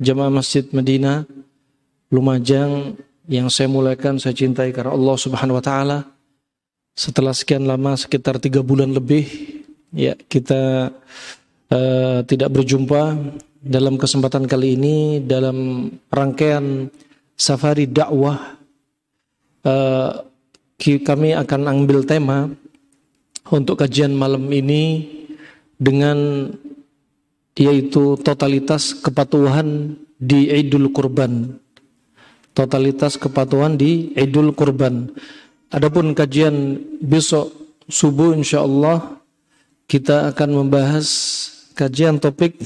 jemaah Masjid Medina Lumajang yang saya mulakan saya cintai karena Allah Subhanahu wa taala. Setelah sekian lama sekitar tiga bulan lebih ya kita uh, tidak berjumpa dalam kesempatan kali ini dalam rangkaian safari dakwah uh, kami akan ambil tema untuk kajian malam ini dengan yaitu totalitas kepatuhan di Idul Kurban. Totalitas kepatuhan di Idul Kurban. Adapun kajian besok subuh insya Allah kita akan membahas kajian topik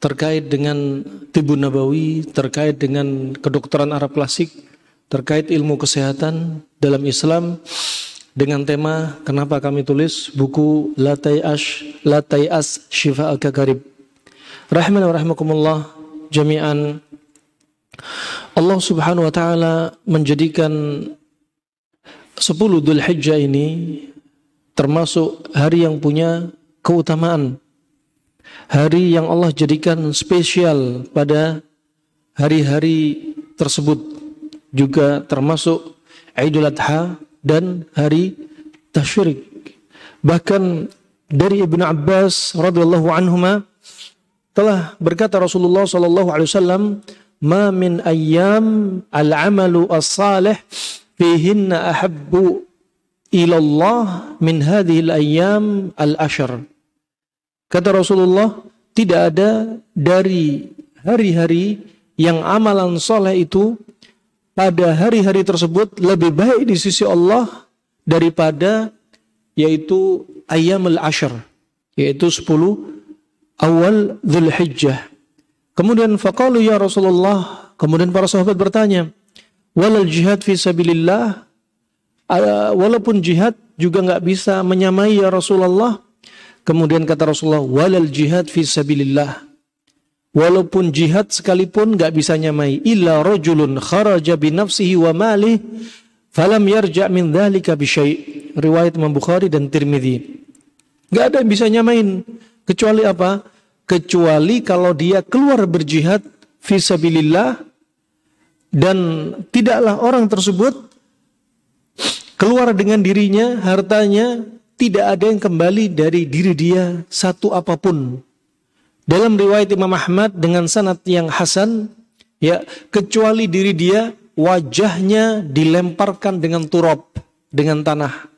terkait dengan tibu nabawi, terkait dengan kedokteran Arab klasik, terkait ilmu kesehatan dalam Islam dengan tema kenapa kami tulis buku Latai Ash Latai As Shifa Al Kakarib Rahman wa rahmakumullah jami'an. Allah subhanahu wa ta'ala menjadikan 10 Dhul Hijjah ini termasuk hari yang punya keutamaan. Hari yang Allah jadikan spesial pada hari-hari tersebut. Juga termasuk Idul Adha dan hari Tashrik bahkan dari Ibnu Abbas radhiyallahu anhuma telah berkata Rasulullah sallallahu alaihi wasallam, "Ma min ayyam al-amalu as-salih fihinna ahabbu ila Allah min hadhihi al-ayyam al-ashr." Kata Rasulullah, tidak ada dari hari-hari yang amalan soleh itu pada hari-hari tersebut lebih baik di sisi Allah daripada yaitu ayyamul ashr yaitu 10 awal Hijjah. Kemudian faqalu ya Rasulullah, kemudian para sahabat bertanya, walal jihad fi sabilillah, walaupun jihad juga nggak bisa menyamai ya Rasulullah. Kemudian kata Rasulullah, walal jihad fi sabilillah. Walaupun jihad sekalipun nggak bisa nyamai, illa rajulun kharaja bi nafsihi wa malih falam yarja' min dzalika bi syai'. Riwayat Imam Bukhari dan Tirmidzi. Gak ada yang bisa nyamain kecuali apa? kecuali kalau dia keluar berjihad fisabilillah dan tidaklah orang tersebut keluar dengan dirinya, hartanya, tidak ada yang kembali dari diri dia satu apa pun. Dalam riwayat Imam Ahmad dengan sanad yang hasan, ya kecuali diri dia wajahnya dilemparkan dengan turab, dengan tanah.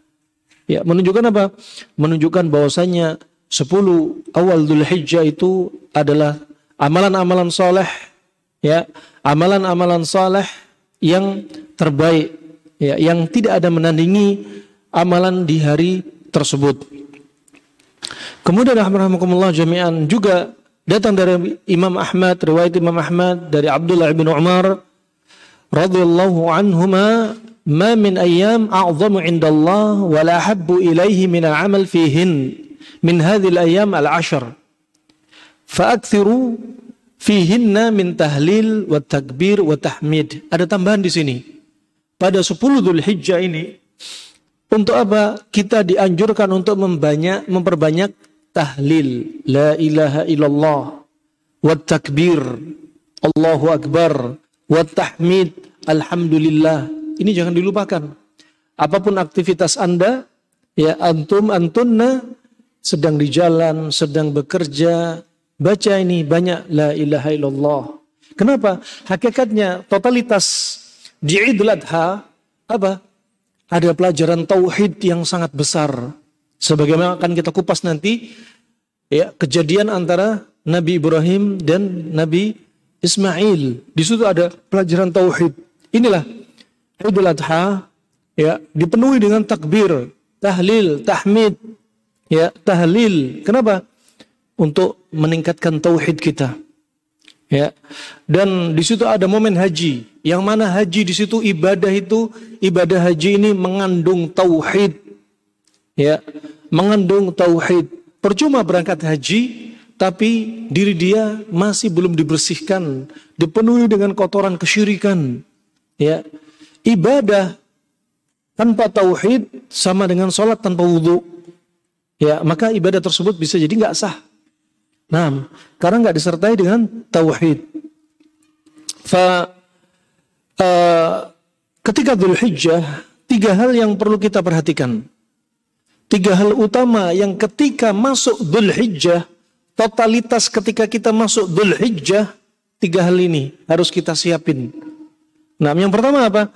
Ya, menunjukkan apa? Menunjukkan bahwasanya 10 awal Dhul Hijjah itu adalah amalan-amalan soleh ya amalan-amalan soleh yang terbaik ya yang tidak ada menandingi amalan di hari tersebut. Kemudian rahmatullah jami'an juga datang dari Imam Ahmad riwayat Imam Ahmad dari Abdullah bin Umar radhiyallahu anhuma ma min ayyam a'zamu indallah wa la habbu ilaihi min al-amal fihin min hadhil ayam al-ashr. Fa'akthiru fihinna min tahlil wa takbir wa tahmid. Ada tambahan di sini. Pada 10 Dhul Hijjah ini untuk apa? Kita dianjurkan untuk membanyak memperbanyak tahlil la ilaha illallah wa takbir Allahu akbar wa tahmid alhamdulillah. Ini jangan dilupakan. Apa pun aktivitas Anda ya antum antunna sedang di jalan, sedang bekerja, baca ini banyak la ilaha illallah. Kenapa? Hakikatnya totalitas di Idul Adha apa? Ada pelajaran tauhid yang sangat besar. Sebagaimana akan kita kupas nanti ya kejadian antara Nabi Ibrahim dan Nabi Ismail. Di situ ada pelajaran tauhid. Inilah Idul Adha ya dipenuhi dengan takbir, tahlil, tahmid, ya tahlil. Kenapa? Untuk meningkatkan tauhid kita. Ya. Dan di situ ada momen haji. Yang mana haji di situ ibadah itu ibadah haji ini mengandung tauhid. Ya, mengandung tauhid. Percuma berangkat haji tapi diri dia masih belum dibersihkan, dipenuhi dengan kotoran kesyirikan. Ya. Ibadah tanpa tauhid sama dengan sholat tanpa wudhu. Ya, maka ibadah tersebut bisa jadi nggak sah. Nah, karena nggak disertai dengan tauhid. Fa uh, ketika Dhul Hijjah, tiga hal yang perlu kita perhatikan. Tiga hal utama yang ketika masuk Dhul Hijjah, totalitas ketika kita masuk Dhul Hijjah, tiga hal ini harus kita siapin. Nah, yang pertama apa?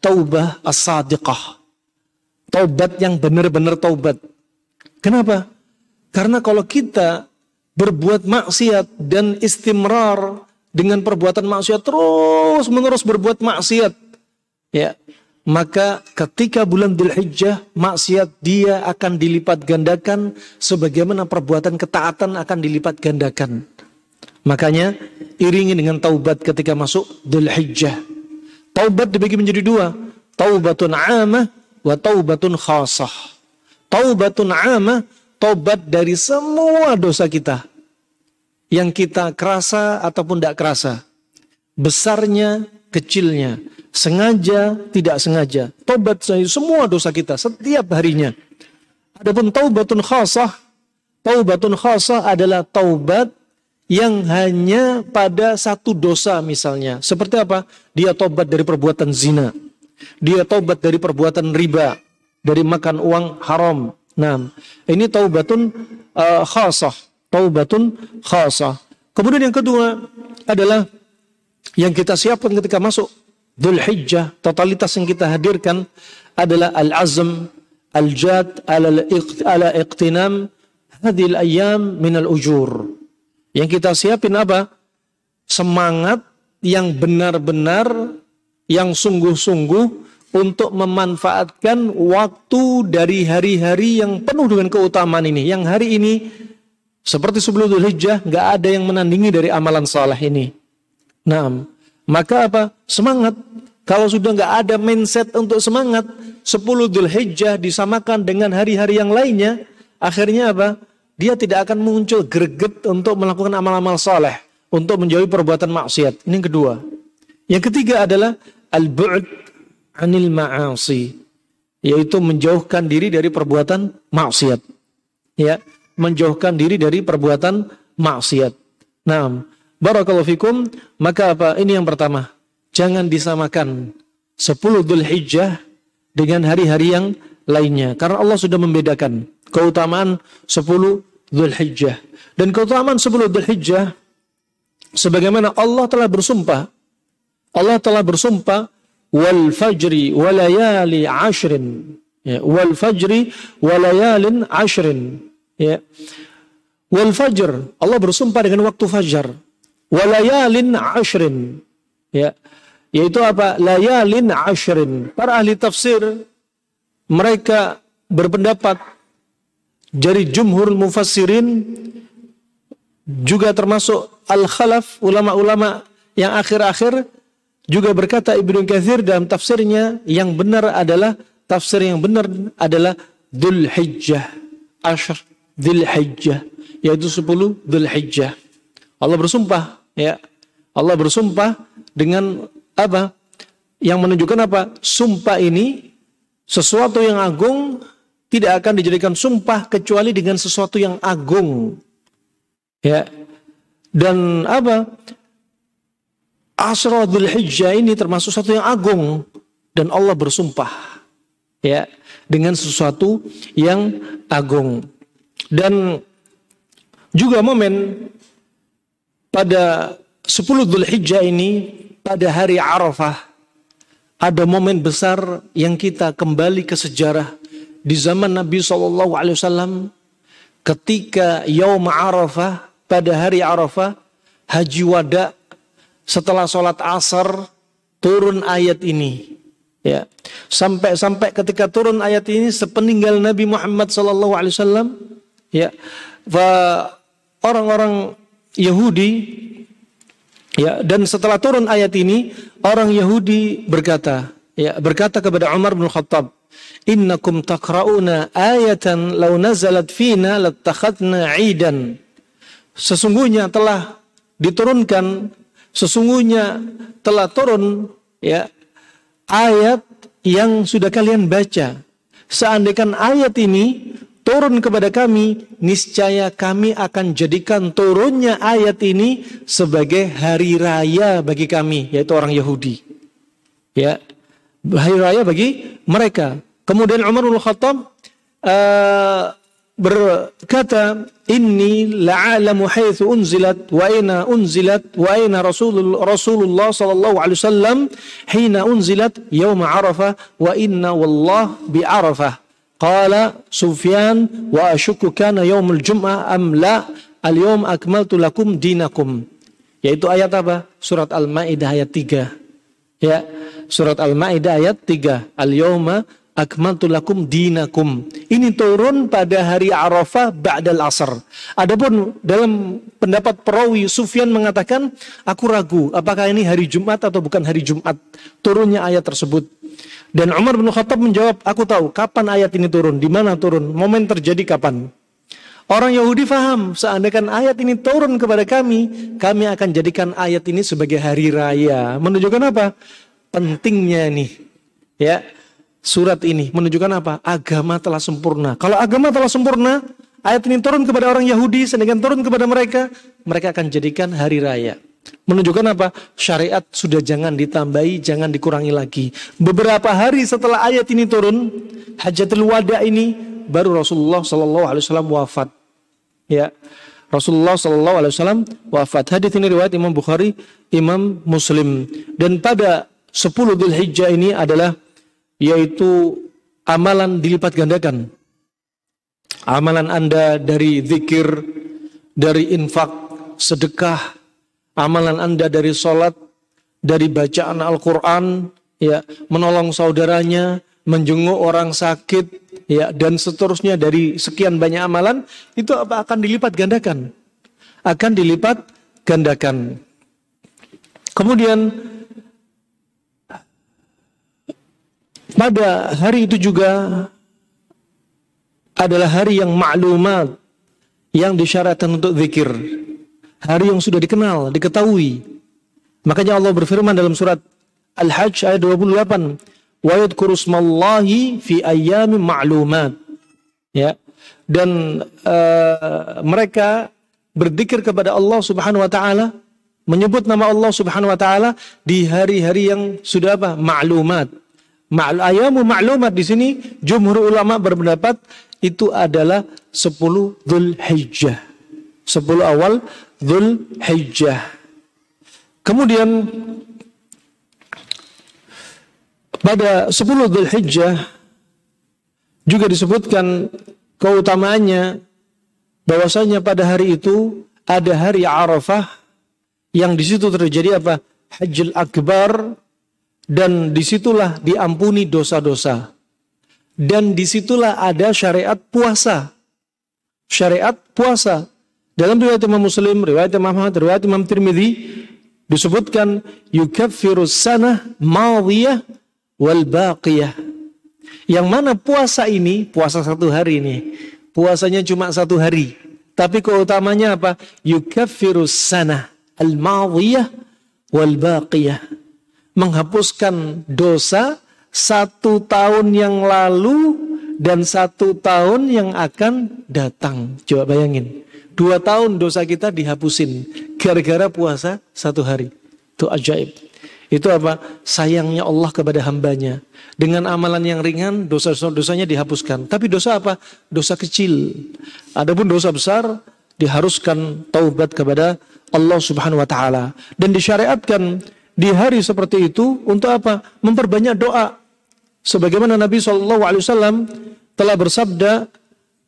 Taubah as-sadiqah. Taubat yang benar-benar taubat. Kenapa? Karena kalau kita berbuat maksiat dan istimrar dengan perbuatan maksiat terus menerus berbuat maksiat ya maka ketika bulan Dzulhijjah maksiat dia akan dilipat gandakan sebagaimana perbuatan ketaatan akan dilipat gandakan. Makanya iringi dengan taubat ketika masuk Dzulhijjah. Taubat dibagi menjadi dua. Taubatun amah wa taubatun khasah taubatun amah tobat dari semua dosa kita. Yang kita kerasa ataupun tidak kerasa. Besarnya, kecilnya. Sengaja, tidak sengaja. Tobat dari semua dosa kita setiap harinya. Adapun taubatun khasah. Taubatun khasah adalah taubat yang hanya pada satu dosa misalnya. Seperti apa? Dia tobat dari perbuatan zina. Dia tobat dari perbuatan riba. Dari makan uang haram Nah, ini taubatun uh, khasah, taubatun khasah. Kemudian yang kedua adalah yang kita siapkan ketika masuk Dhul Hijjah, totalitas yang kita hadirkan adalah al-azm, al-jad, ala iqtinam hadil ayam min al-ujur. Yang kita siapin apa? Semangat yang benar-benar, yang sungguh-sungguh untuk memanfaatkan waktu dari hari-hari yang penuh dengan keutamaan ini. Yang hari ini seperti sebelum Dhul Hijjah nggak ada yang menandingi dari amalan salah ini. Nah, maka apa? Semangat. Kalau sudah nggak ada mindset untuk semangat, 10 Dhul Hijjah disamakan dengan hari-hari yang lainnya, akhirnya apa? Dia tidak akan muncul greget untuk melakukan amal-amal saleh, untuk menjauhi perbuatan maksiat. Ini yang kedua. Yang ketiga adalah al-bu'd anil ma'asi yaitu menjauhkan diri dari perbuatan maksiat. Ya menjauhkan diri dari perbuatan maksiat. Nah barakallahu fikum. Maka apa? Ini yang pertama. Jangan disamakan 10 Dhul Hijjah dengan hari-hari yang lainnya. Karena Allah sudah membedakan keutamaan 10 Dhul Hijjah dan keutamaan 10 Dhul Hijjah sebagaimana Allah telah bersumpah Allah telah bersumpah wal fajri walayali ashrin. Ya, wal fajri walayalin ashrin. Ya. Wal fajr Allah bersumpah dengan waktu fajar. Walayalin ashrin. Ya. Yaitu apa? Layalin ashrin. Para ahli tafsir mereka berpendapat dari jumhur mufassirin juga termasuk al-khalaf ulama-ulama yang akhir-akhir juga berkata Ibnu Katsir dalam tafsirnya yang benar adalah tafsir yang benar adalah Dhul Hijjah. Ashr Dhul Hijjah yaitu 10 Dhul Hijjah. Allah bersumpah ya. Allah bersumpah dengan apa? Yang menunjukkan apa? Sumpah ini sesuatu yang agung tidak akan dijadikan sumpah kecuali dengan sesuatu yang agung. Ya. Dan apa? Dhul Hijjah ini termasuk satu yang agung. Dan Allah bersumpah ya dengan sesuatu yang agung. Dan juga momen pada 10 Dhul Hijjah ini pada hari Arafah ada momen besar yang kita kembali ke sejarah di zaman Nabi SAW ketika Yaum Arafah pada hari Arafah Haji Wada setelah sholat asar turun ayat ini. Ya, sampai-sampai ketika turun ayat ini sepeninggal Nabi Muhammad Sallallahu Alaihi Wasallam, ya, orang-orang Yahudi Ya, dan setelah turun ayat ini, orang Yahudi berkata, ya, berkata kepada Umar bin Khattab, "Innakum taqra'una ayatan law nazalat fina latakhadna 'idan." Sesungguhnya telah diturunkan, sesungguhnya telah turun ya ayat yang sudah kalian baca. Seandainya ayat ini turun kepada kami, niscaya kami akan jadikan turunnya ayat ini sebagai hari raya bagi kami, yaitu orang Yahudi. Ya, hari raya bagi mereka. Kemudian Umar bin Khattab uh, berkata, "Inni la'alamu haitsu unzilat wa aina unzilat wa aina Rasulullah, Rasulullah sallallahu alaihi wasallam hina unzilat yaum Arafah wa inna wallah bi Arafah." Qala Sufyan wa asyukku kana yaumul jum'ah am la al-yawm akmaltu lakum dinakum. Yaitu ayat apa? Surat Al-Maidah ayat 3. Ya, surat Al-Maidah ayat 3. Al-yawma akmaltu lakum dinakum. Ini turun pada hari Arafah ba'dal asr. Adapun dalam pendapat perawi Sufyan mengatakan, aku ragu apakah ini hari Jumat atau bukan hari Jumat turunnya ayat tersebut. Dan Umar bin Khattab menjawab, aku tahu kapan ayat ini turun, di mana turun, momen terjadi kapan. Orang Yahudi faham, seandainya ayat ini turun kepada kami, kami akan jadikan ayat ini sebagai hari raya. Menunjukkan apa? Pentingnya nih, ya surat ini menunjukkan apa? Agama telah sempurna. Kalau agama telah sempurna, ayat ini turun kepada orang Yahudi, sedangkan turun kepada mereka, mereka akan jadikan hari raya. Menunjukkan apa? Syariat sudah jangan ditambahi, jangan dikurangi lagi. Beberapa hari setelah ayat ini turun, hajatul wada ini baru Rasulullah Shallallahu Alaihi Wasallam wafat. Ya, Rasulullah Shallallahu Alaihi Wasallam wafat. Hadis ini riwayat Imam Bukhari, Imam Muslim. Dan pada 10 Dhul Hijjah ini adalah yaitu amalan dilipat gandakan. Amalan Anda dari zikir, dari infak, sedekah, amalan Anda dari sholat, dari bacaan Al-Quran, ya, menolong saudaranya, menjenguk orang sakit, ya, dan seterusnya dari sekian banyak amalan, itu apa akan dilipat gandakan? Akan dilipat gandakan. Kemudian pada hari itu juga adalah hari yang maklumat yang disyaratkan untuk zikir hari yang sudah dikenal, diketahui. Makanya Allah berfirman dalam surat Al-Hajj ayat 28, "Wa yadhkuru smallahi fi ayyamin ma'lumat." Ya. Dan uh, mereka berzikir kepada Allah Subhanahu wa taala, menyebut nama Allah Subhanahu wa taala di hari-hari yang sudah apa? Ma'lumat. Ma'al ayamu ma'lumat di sini jumhur ulama berpendapat itu adalah 10 Dzulhijjah. 10 awal Dhul Hijjah. Kemudian pada 10 Dhul Hijjah juga disebutkan keutamaannya bahwasanya pada hari itu ada hari Arafah yang di situ terjadi apa? Hajjul Akbar dan di situlah diampuni dosa-dosa. Dan di situlah ada syariat puasa. Syariat puasa. Dalam riwayat Imam Muslim, riwayat Imam Ahmad, riwayat Imam Tirmidzi disebutkan yukaffirus sanah madiyah wal baqiyah. Yang mana puasa ini, puasa satu hari ini, puasanya cuma satu hari. Tapi keutamanya apa? Yukaffirus sanah al madiyah wal baqiyah. Menghapuskan dosa satu tahun yang lalu dan satu tahun yang akan datang. Coba bayangin. Dua tahun dosa kita dihapusin gara-gara puasa satu hari. Itu ajaib. Itu apa? Sayangnya Allah kepada hambanya. Dengan amalan yang ringan, dosa-dosanya dihapuskan. Tapi dosa apa? Dosa kecil. Adapun dosa besar, diharuskan taubat kepada Allah subhanahu wa ta'ala. Dan disyariatkan di hari seperti itu untuk apa? Memperbanyak doa. Sebagaimana Nabi SAW telah bersabda,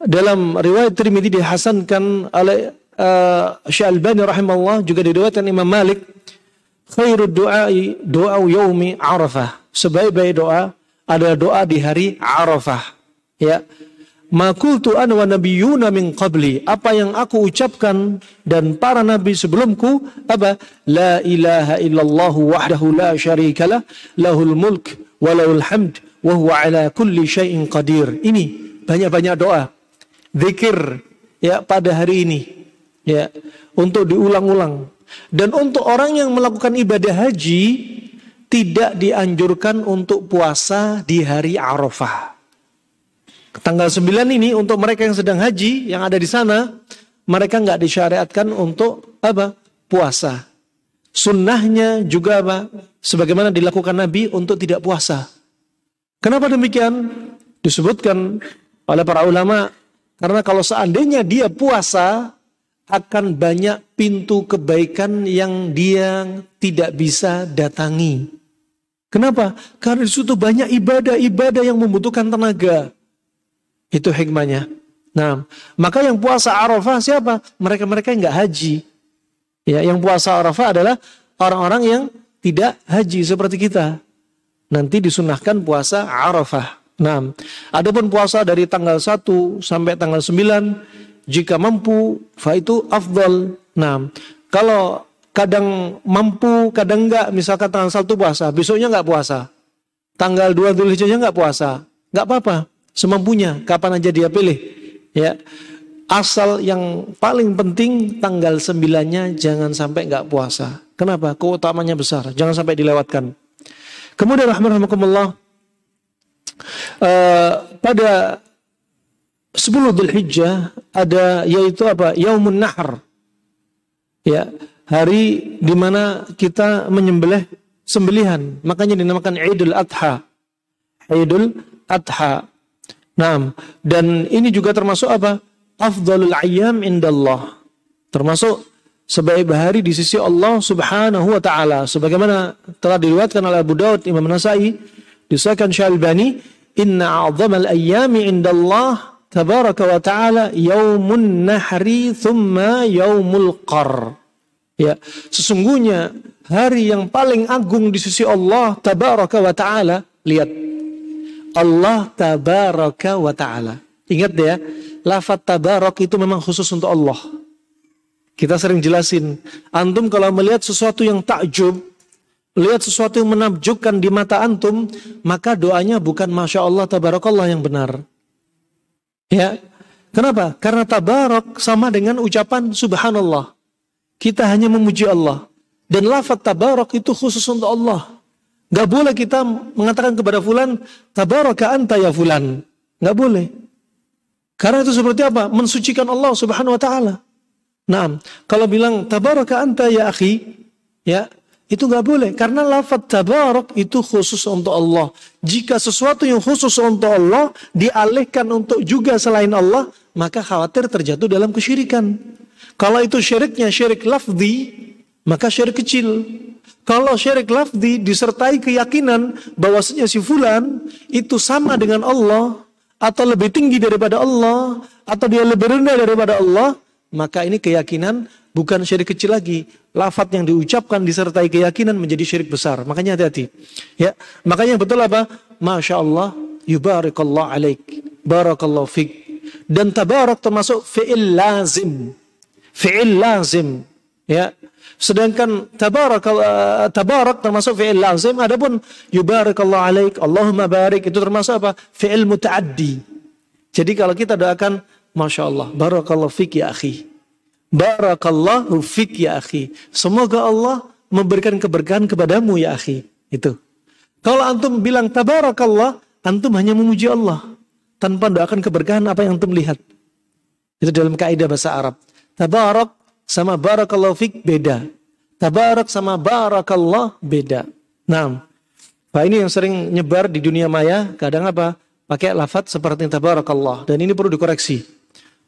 dalam riwayat Tirmidzi dihasankan oleh uh, Syalbani rahimahullah juga diriwayatkan Imam Malik khairud du'ai doa yaumi Arafah sebaik-baik doa adalah doa di hari Arafah ya Makultu an wa nabiyuna min qabli. Apa yang aku ucapkan dan para nabi sebelumku apa? La ilaha illallah wahdahu la syarikalah lahul mulk wa lahul hamd wa huwa ala kulli syai'in qadir. Ini banyak-banyak doa. Zikir ya pada hari ini ya untuk diulang-ulang. Dan untuk orang yang melakukan ibadah haji tidak dianjurkan untuk puasa di hari Arafah. Tanggal 9 ini untuk mereka yang sedang haji yang ada di sana, mereka nggak disyariatkan untuk apa? Puasa. Sunnahnya juga apa? Sebagaimana dilakukan Nabi untuk tidak puasa. Kenapa demikian? Disebutkan oleh para ulama karena kalau seandainya dia puasa akan banyak pintu kebaikan yang dia tidak bisa datangi. Kenapa? Karena di situ banyak ibadah-ibadah yang membutuhkan tenaga. Itu hikmahnya. Nah, maka yang puasa Arafah siapa? Mereka-mereka yang nggak haji. Ya, yang puasa Arafah adalah orang-orang yang tidak haji seperti kita. Nanti disunahkan puasa Arafah. Nah, adapun puasa dari tanggal 1 sampai tanggal 9 jika mampu fa itu afdal. Nah, kalau kadang mampu, kadang enggak, misalkan tanggal 1 puasa, besoknya enggak puasa. Tanggal 2 Dzulhijjah enggak puasa. Enggak apa-apa semampunya kapan aja dia pilih ya. Asal yang paling penting tanggal sembilannya jangan sampai nggak puasa. Kenapa? Keutamanya besar. Jangan sampai dilewatkan. Kemudian rahmatullah uh, pada 10 Dzulhijjah ada yaitu apa? Yaumun nahr. Ya hari di mana kita menyembelih sembelihan. Makanya dinamakan Idul Adha. Idul Adha Nah, dan ini juga termasuk apa? Afdalul ayyam indallah. Termasuk sebaik hari di sisi Allah Subhanahu wa taala. Sebagaimana telah diriwayatkan oleh Abu Daud, Imam Nasai, disahkan Syalbani, "Inna a'dhamal ayyami indallah tabaraka wa ta'ala yaumun nahri thumma yaumul qar." Ya, sesungguhnya hari yang paling agung di sisi Allah tabaraka wa ta'ala, lihat Allah tabaraka wa ta'ala. Ingat ya, lafat tabarak itu memang khusus untuk Allah. Kita sering jelasin, antum kalau melihat sesuatu yang takjub, lihat sesuatu yang menakjubkan di mata antum, maka doanya bukan Masya Allah tabarakallah yang benar. Ya, kenapa? Karena tabarak sama dengan ucapan subhanallah. Kita hanya memuji Allah. Dan lafat tabarak itu khusus untuk Allah. Gak boleh kita mengatakan kepada fulan, tabaraka anta ya fulan. Gak boleh. Karena itu seperti apa? Mensucikan Allah subhanahu wa ta'ala. Nah, kalau bilang tabaraka anta ya akhi, ya itu gak boleh. Karena lafad tabarak itu khusus untuk Allah. Jika sesuatu yang khusus untuk Allah dialihkan untuk juga selain Allah, maka khawatir terjatuh dalam kesyirikan. Kalau itu syiriknya syirik lafzi, maka syirik kecil. Kalau syirik lafzi disertai keyakinan bahwasanya si fulan itu sama dengan Allah atau lebih tinggi daripada Allah atau dia lebih rendah daripada Allah, maka ini keyakinan bukan syirik kecil lagi. Lafat yang diucapkan disertai keyakinan menjadi syirik besar. Makanya hati-hati. Ya, makanya betul apa? Masya Allah, yubarikallah alaik, barakallahu fik. Dan tabarak termasuk fi'il lazim. Fi'il lazim. Ya, Sedangkan tabarak uh, tabarak termasuk fi'il lazim, adapun yubarakallahu alaik, Allahumma barik itu termasuk apa? Fi'il mutaaddi. Jadi kalau kita doakan Masya Allah, barakallahu fik ya akhi. Barakallahu fik ya akhi. Semoga Allah memberikan keberkahan kepadamu ya akhi. Itu. Kalau antum bilang tabarakallah, antum hanya memuji Allah. Tanpa doakan keberkahan apa yang antum lihat. Itu dalam kaidah bahasa Arab. Tabarak sama barakallahu fik beda. Tabarak sama barakallah beda. Nah, Pak ini yang sering nyebar di dunia maya, kadang apa? Pakai lafat seperti tabarakallah. Dan ini perlu dikoreksi.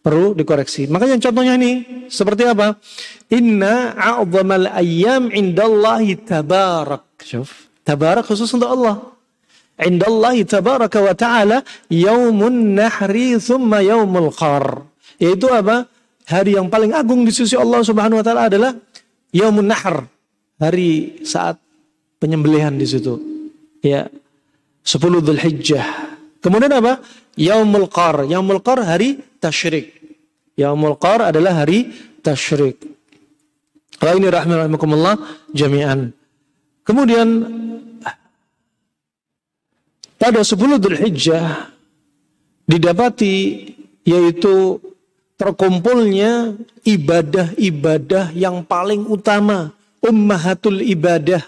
Perlu dikoreksi. Makanya contohnya ini seperti apa? Inna a'zamal ayyam indallahi tabarak. Syuf. Tabarak khusus untuk Allah. Indallahi tabaraka wa ta'ala yaumun nahri thumma yaumul qar. Yaitu apa? Hari yang paling agung di sisi Allah Subhanahu wa taala adalah Yaumun Nahr, hari saat penyembelihan di situ. Ya. 10 Dzulhijjah. Kemudian apa? Yaumul Qar. Yaumul Qar hari tasyrik. Yaumul Qar adalah hari tasyrik. Kalau ini rahimahumullah jami'an. Kemudian pada 10 Dhul Hijjah didapati yaitu terkumpulnya ibadah-ibadah yang paling utama, ummahatul ibadah.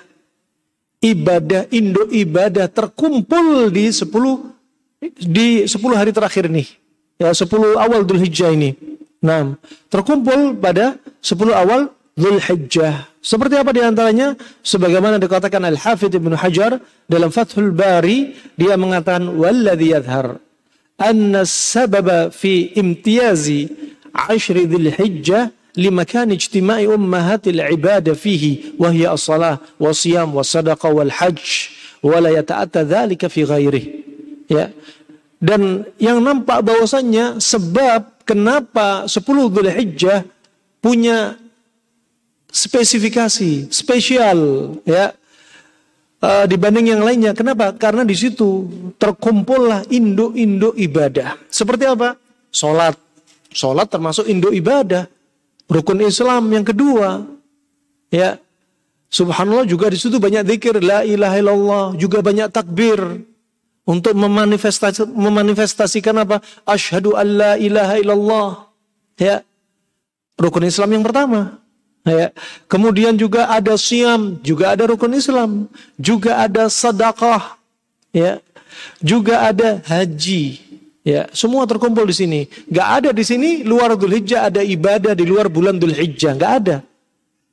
Ibadah Indo ibadah terkumpul di 10 di 10 hari terakhir nih. Ya, 10 awal Dhul Hijjah ini. Nah, terkumpul pada 10 awal Dhul Hijjah. Seperti apa di antaranya? Sebagaimana dikatakan Al-Hafidh Ibn Hajar dalam Fathul Bari, dia mengatakan, Walladhi yadhar, dan yang nampak bahwasannya sebab kenapa sepuluh gulai hijja punya spesifikasi spesial ya uh, dibanding yang lainnya. Kenapa? Karena di situ terkumpullah induk-induk ibadah. Seperti apa? Salat. Salat termasuk induk ibadah. Rukun Islam yang kedua. Ya. Subhanallah juga di situ banyak zikir la ilaha illallah, juga banyak takbir untuk memanifestasi, memanifestasikan apa? Asyhadu an la ilaha illallah. Ya. Rukun Islam yang pertama. Ya. Kemudian juga ada siam, juga ada rukun Islam, juga ada sedekah, ya. Juga ada haji. Ya, semua terkumpul di sini. Gak ada di sini luar Dhul ada ibadah di luar bulan Dhul gak ada.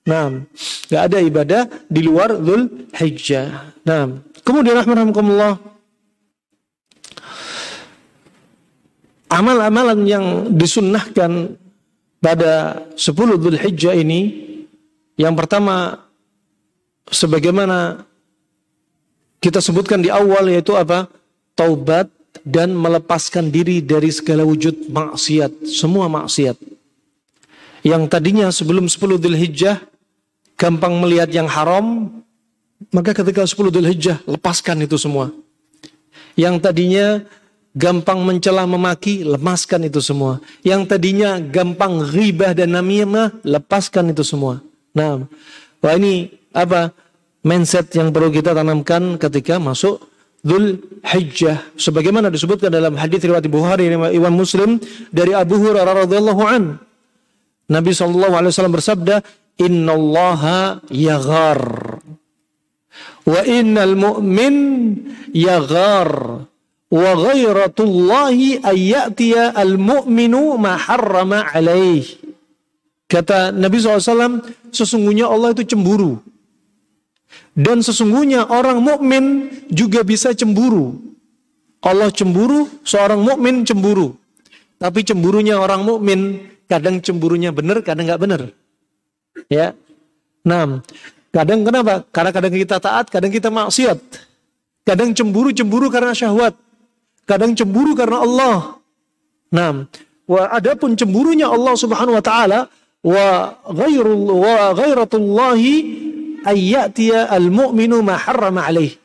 Nah, gak ada ibadah di luar Dhul Hijjah. Nah, kemudian rahmatullah amal-amalan yang disunnahkan pada 10 Dhul Hijjah ini yang pertama sebagaimana kita sebutkan di awal yaitu apa? Taubat dan melepaskan diri dari segala wujud maksiat, semua maksiat. Yang tadinya sebelum 10 Dhul Hijjah gampang melihat yang haram, maka ketika 10 Dhul Hijjah lepaskan itu semua. Yang tadinya gampang mencela memaki, lepaskan itu semua. Yang tadinya gampang ribah dan namimah, lepaskan itu semua. Nah, wah ini apa mindset yang perlu kita tanamkan ketika masuk Dhul Hijjah. Sebagaimana disebutkan dalam hadis riwayat Bukhari Imam Muslim dari Abu Hurairah radhiyallahu an. Nabi sallallahu alaihi wasallam bersabda, "Innallaha yaghar." Wa innal mu'min yaghar wa ghairatullahi al-mu'minu ma harrama alaih. Kata Nabi SAW, sesungguhnya Allah itu cemburu. Dan sesungguhnya orang mukmin juga bisa cemburu. Allah cemburu, seorang mukmin cemburu. Tapi cemburunya orang mukmin kadang cemburunya benar, kadang nggak benar. Ya. Nah, kadang kenapa? Karena kadang kita taat, kadang kita maksiat. Kadang cemburu-cemburu karena syahwat kadang cemburu karena Allah. Nah, wa adapun cemburunya Allah Subhanahu wa taala wa ghairul wa ghairatullahi ayyatiya al-mu'minu ma harrama alaih.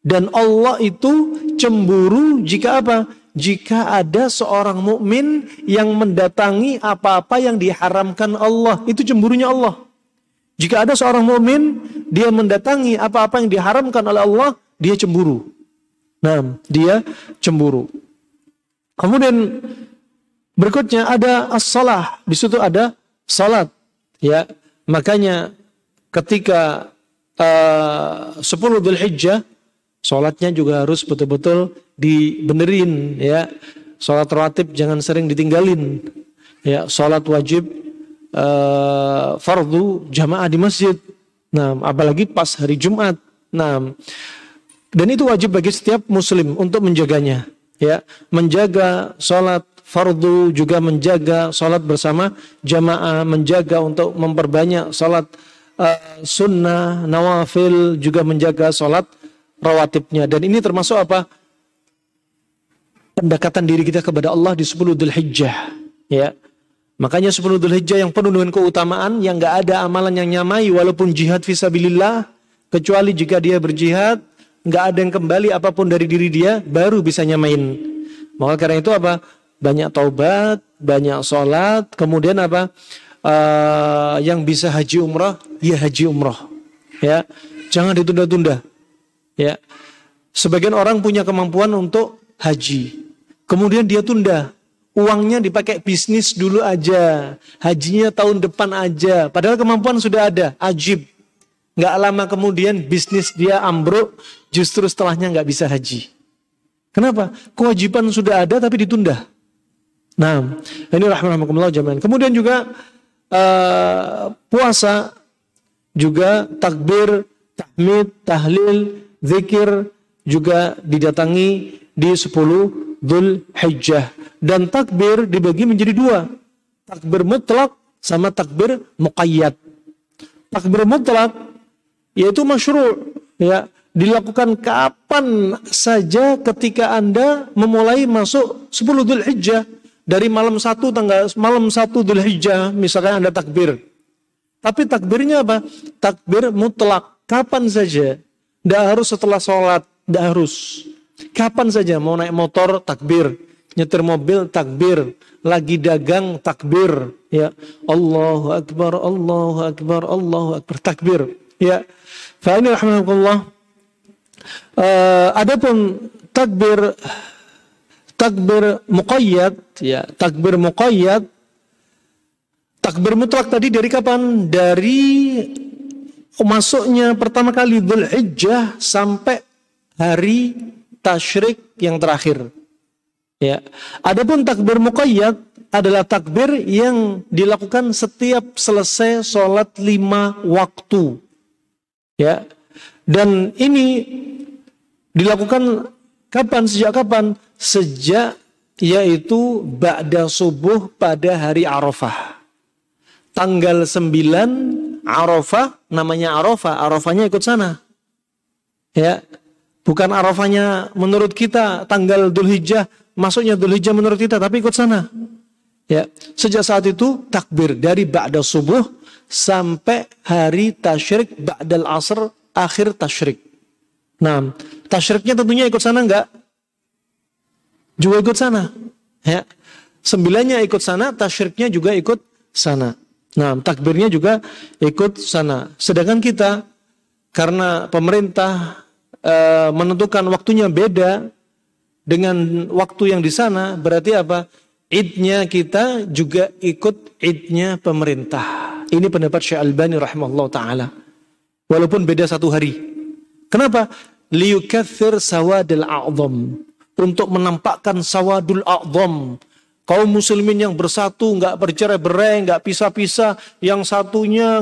Dan Allah itu cemburu jika apa? Jika ada seorang mukmin yang mendatangi apa-apa yang diharamkan Allah, itu cemburunya Allah. Jika ada seorang mukmin dia mendatangi apa-apa yang diharamkan oleh Allah, dia cemburu. Nah, dia cemburu. Kemudian berikutnya ada as-salah. Di situ ada salat. Ya, makanya ketika uh, 10 Dhul Hijjah salatnya juga harus betul-betul dibenerin ya. Salat rawatib jangan sering ditinggalin. Ya, salat wajib uh, fardu jamaah di masjid. Nah, apalagi pas hari Jumat. Nah, dan itu wajib bagi setiap muslim untuk menjaganya. Ya, menjaga sholat fardu juga menjaga sholat bersama jamaah, menjaga untuk memperbanyak sholat uh, sunnah, nawafil, juga menjaga sholat rawatibnya. Dan ini termasuk apa? Pendekatan diri kita kepada Allah di 10 Dhul Hijjah. Ya, Makanya 10 Dhul Hijjah yang penuh dengan keutamaan, yang gak ada amalan yang nyamai walaupun jihad visabilillah, kecuali jika dia berjihad nggak ada yang kembali apa pun dari diri dia, baru bisa nyamain. Maka karena itu apa? Banyak taubat, banyak sholat, kemudian apa? Uh, yang bisa haji umrah, ya haji umrah. Ya, jangan ditunda-tunda. Ya, sebagian orang punya kemampuan untuk haji, kemudian dia tunda. Uangnya dipakai bisnis dulu aja, hajinya tahun depan aja. Padahal kemampuan sudah ada, ajib. Nggak lama kemudian bisnis dia ambruk, justru setelahnya nggak bisa haji. Kenapa? Kewajiban sudah ada tapi ditunda. Nah, ini rahmatullah jamaah. Kemudian juga uh, puasa juga takbir, tahmid, tahlil, zikir juga didatangi di 10 Dhul Hijjah. Dan takbir dibagi menjadi dua. Takbir mutlak sama takbir muqayyad. Takbir mutlak yaitu masyru' ya. Dilakukan kapan saja ketika Anda memulai masuk 10 Dhul Hijjah dari malam satu tanggal malam satu Dhul Hijjah misalkan Anda takbir. Tapi takbirnya apa? Takbir mutlak. Kapan saja. Tidak harus setelah sholat, tidak harus. Kapan saja mau naik motor takbir, nyetir mobil takbir, lagi dagang takbir, ya. Allahu akbar, Allahu akbar, Allahu akbar. Takbir, ya Fa ini rahmatullah. Uh, adapun takbir takbir muqayyad ya, takbir muqayyad takbir mutlak tadi dari kapan? Dari masuknya pertama kali Dzulhijjah sampai hari tasyrik yang terakhir. Ya. Adapun takbir muqayyad adalah takbir yang dilakukan setiap selesai sholat lima waktu. Ya. Dan ini dilakukan kapan? Sejak kapan? Sejak yaitu ba'da subuh pada hari Arafah. Tanggal 9 Arafah, namanya Arafah, Arafahnya ikut sana. Ya. Bukan Arafahnya menurut kita tanggal Dzulhijjah, masuknya Dzulhijjah menurut kita tapi ikut sana. Ya, sejak saat itu takbir dari ba'da subuh sampai hari tasyrik ba'dal asr akhir tasyrik. Nah, tasyriknya tentunya ikut sana enggak? Juga ikut sana. Ya. Sembilannya ikut sana, tasyriknya juga ikut sana. Nah, takbirnya juga ikut sana. Sedangkan kita karena pemerintah e, menentukan waktunya beda dengan waktu yang di sana, berarti apa? Idnya kita juga ikut idnya pemerintah. Ini pendapat Syekh Albani rahimahullah taala. Walaupun beda satu hari. Kenapa? Liyukathir sawadil a'zam. Untuk menampakkan sawadul a'zam. Kaum muslimin yang bersatu, nggak bercerai-berai, nggak pisah-pisah. Yang satunya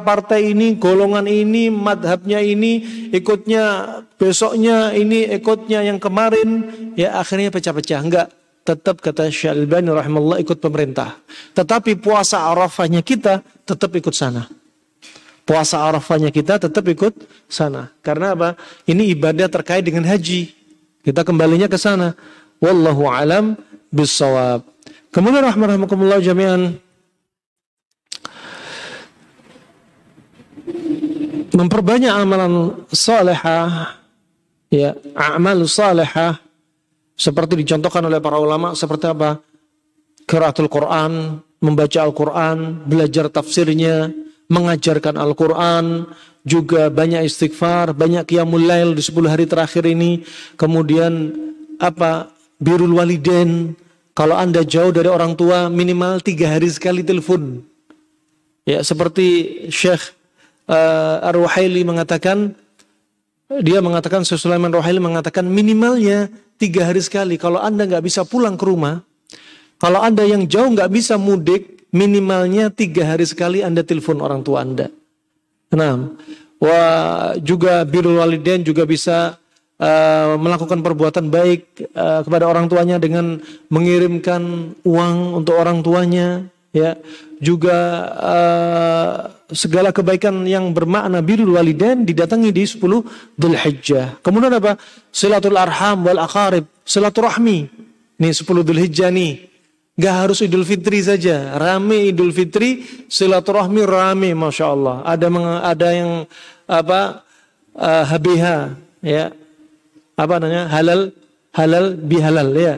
partai ini, golongan ini, madhabnya ini, ikutnya besoknya ini, ikutnya yang kemarin. Ya akhirnya pecah-pecah. Enggak tetap kata Syalbani rahimahullah ikut pemerintah. Tetapi puasa Arafahnya kita tetap ikut sana. Puasa Arafahnya kita tetap ikut sana. Karena apa? Ini ibadah terkait dengan haji. Kita kembalinya ke sana. Wallahu alam bisawab. Kemudian rahmatullah jami'an memperbanyak amalan salihah ya amal salihah seperti dicontohkan oleh para ulama seperti apa? Qiraatul Quran, membaca Al-Quran, belajar tafsirnya, mengajarkan Al-Quran, juga banyak istighfar, banyak qiyamul lail di 10 hari terakhir ini. Kemudian apa? Birul waliden. Kalau Anda jauh dari orang tua, minimal tiga hari sekali telepon. Ya, seperti Syekh uh, Ar-Ruhaili mengatakan, dia mengatakan, Sulaiman Ruhaili mengatakan minimalnya tiga hari sekali. Kalau Anda nggak bisa pulang ke rumah, kalau Anda yang jauh nggak bisa mudik, minimalnya tiga hari sekali Anda telepon orang tua Anda. Nah, wah juga birul waliden juga bisa uh, melakukan perbuatan baik uh, kepada orang tuanya dengan mengirimkan uang untuk orang tuanya, ya juga uh, segala kebaikan yang bermakna birrul walidain didatangi di 10 Dzulhijjah. Kemudian apa? Silatul arham wal aqarib, silaturahmi. Nih 10 Dzulhijjah nih. Gak harus Idul Fitri saja. Rame Idul Fitri, silaturahmi rame, masya Allah. Ada ada yang apa uh, eh, HBH, ya apa namanya halal halal bihalal ya.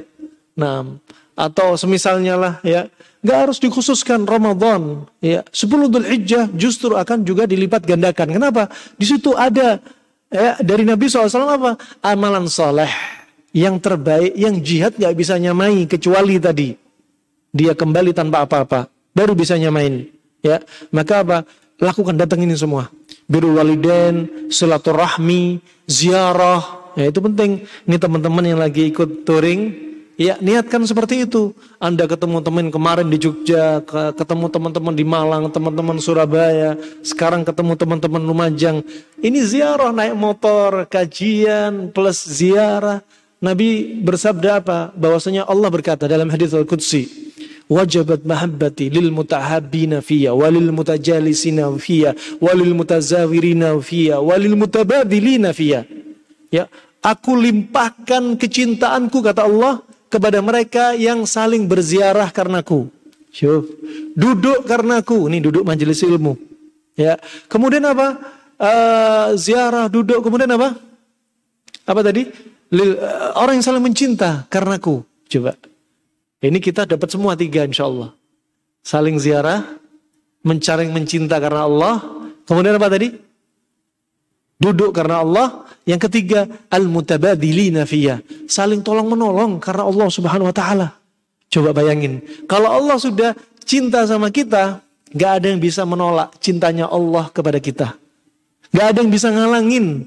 Nah, atau semisalnya lah ya nggak harus dikhususkan Ramadan. Ya 10 Dzulhijjah justru akan juga dilipat gandakan. Kenapa? Di situ ada ya, dari Nabi SAW apa? Amalan soleh. Yang terbaik yang jihad nggak bisa nyamai kecuali tadi. Dia kembali tanpa apa-apa baru bisa nyamain. Ya maka apa? Lakukan datang ini semua. Biru waliden silaturahmi ziarah. Ya itu penting. Ini teman-teman yang lagi ikut touring Ya, niatkan seperti itu. Anda ketemu teman kemarin di Jogja, ketemu teman-teman di Malang, teman-teman Surabaya, sekarang ketemu teman-teman Lumajang. Ini ziarah naik motor, kajian plus ziarah. Nabi bersabda apa? Bahwasanya Allah berkata dalam hadis Al-Qudsi, wajabat mahabbati lil mutahabbina fiyya walil mutajalisina fiyya walil mutazawirina fiyya walil mutabadilina fiyya. Ya, aku limpahkan kecintaanku kata Allah kepada mereka yang saling berziarah karenaku. Syuf. Duduk karenaku. Ini duduk majelis ilmu. Ya. Kemudian apa? Uh, ziarah, duduk. Kemudian apa? Apa tadi? Lil, uh, orang yang saling mencinta karenaku. Coba. Ini kita dapat semua tiga insya Allah. Saling ziarah, mencari mencinta karena Allah. Kemudian apa tadi? Duduk karena Allah. Yang ketiga, al-mutabadilina fiyya. Saling tolong menolong karena Allah subhanahu wa ta'ala. Coba bayangin. Kalau Allah sudah cinta sama kita, gak ada yang bisa menolak cintanya Allah kepada kita. Gak ada yang bisa ngalangin.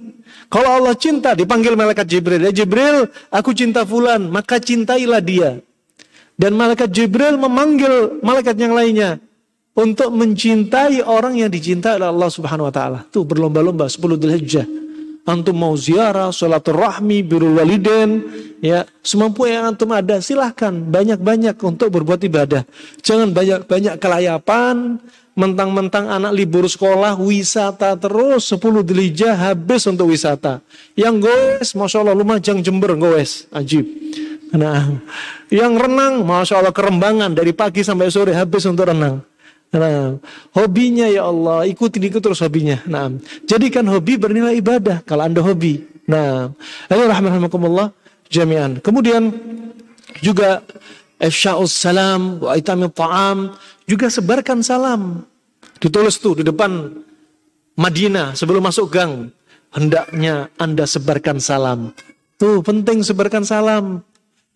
Kalau Allah cinta, dipanggil malaikat Jibril. Ya Jibril, aku cinta fulan, maka cintailah dia. Dan malaikat Jibril memanggil malaikat yang lainnya untuk mencintai orang yang dicintai oleh Allah Subhanahu wa taala. Tuh berlomba-lomba 10 Dzulhijjah. Antum mau ziarah, rahmi, birrul waliden, ya, semampu yang antum ada silahkan banyak-banyak untuk berbuat ibadah. Jangan banyak-banyak kelayapan, mentang-mentang anak libur sekolah, wisata terus 10 Dzulhijjah habis untuk wisata. Yang goes, Masya Allah Lumajang Jember goes, ajib. Nah, yang renang, Masya Allah kerembangan dari pagi sampai sore habis untuk renang. Nah, hobinya ya Allah, ikuti ikut terus hobinya. Nah, jadikan hobi bernilai ibadah kalau Anda hobi. Nah, ayo rahmatullah jami'an. Kemudian juga ifsya'us salam wa itamil ta'am, juga sebarkan salam. Ditulis tuh di depan Madinah sebelum masuk gang. Hendaknya Anda sebarkan salam. Tuh penting sebarkan salam.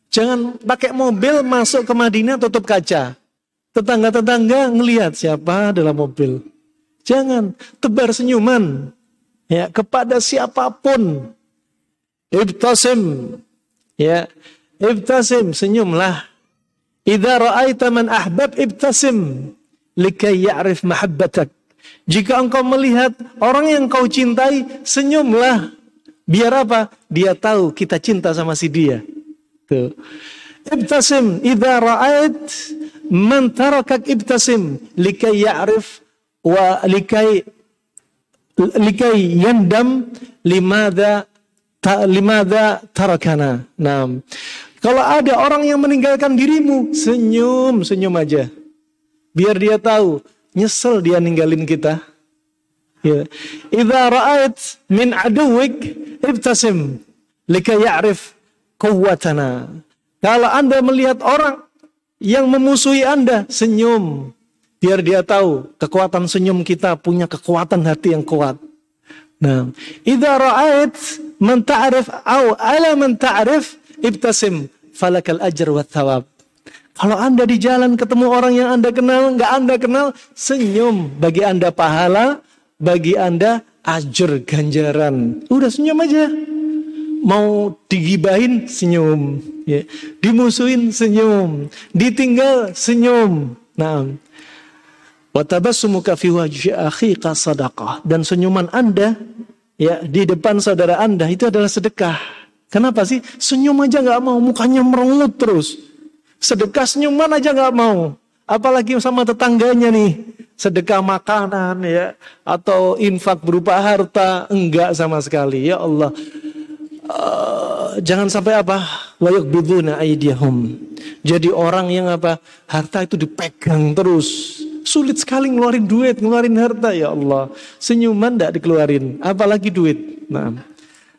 Jangan pakai mobil masuk ke Madinah tutup kaca. Tetangga-tetangga ngelihat siapa dalam mobil. Jangan tebar senyuman ya kepada siapa pun. Ibtasim ya, ibtasim senyumlah. Idza ra'aita man ahbab ibtasim likai ya'rif mahabbatak. Jika engkau melihat orang yang kau cintai, senyumlah. Biar apa? Dia tahu kita cinta sama si dia. Tuh. Ibtasim idza ra'ait man tarakak ibtasim likai ya'rif wa likai likai yandam limada ta, limada tarakana. Nah, kalau ada orang yang meninggalkan dirimu, senyum, senyum aja. Biar dia tahu, nyesel dia ninggalin kita. Ya. Idza ra'ait min aduwik ibtasim likai ya'rif quwwatana. Kalau Anda melihat orang yang memusuhi Anda, senyum. Biar dia tahu kekuatan senyum kita punya kekuatan hati yang kuat. Nah, idza ra'ait man ta'rif au ala man ta'rif ibtasim falakal ajr wa thawab. Kalau Anda di jalan ketemu orang yang Anda kenal, nggak Anda kenal, senyum. Bagi Anda pahala, bagi Anda ajar ganjaran. Udah senyum aja mau digibahin senyum, ya. dimusuhin senyum, ditinggal senyum. Nah, watabassumuka fi wajhi sadaqah dan senyuman Anda ya di depan saudara Anda itu adalah sedekah. Kenapa sih? Senyum aja nggak mau, mukanya merengut terus. Sedekah senyuman aja nggak mau. Apalagi sama tetangganya nih, sedekah makanan ya atau infak berupa harta enggak sama sekali. Ya Allah, Uh, jangan sampai apa? Wayak biduna aidiyahum jadi orang yang apa? Harta itu dipegang terus. Sulit sekali ngeluarin duit ngeluarin harta ya Allah. Senyuman tidak dikeluarin apalagi duit. Nah.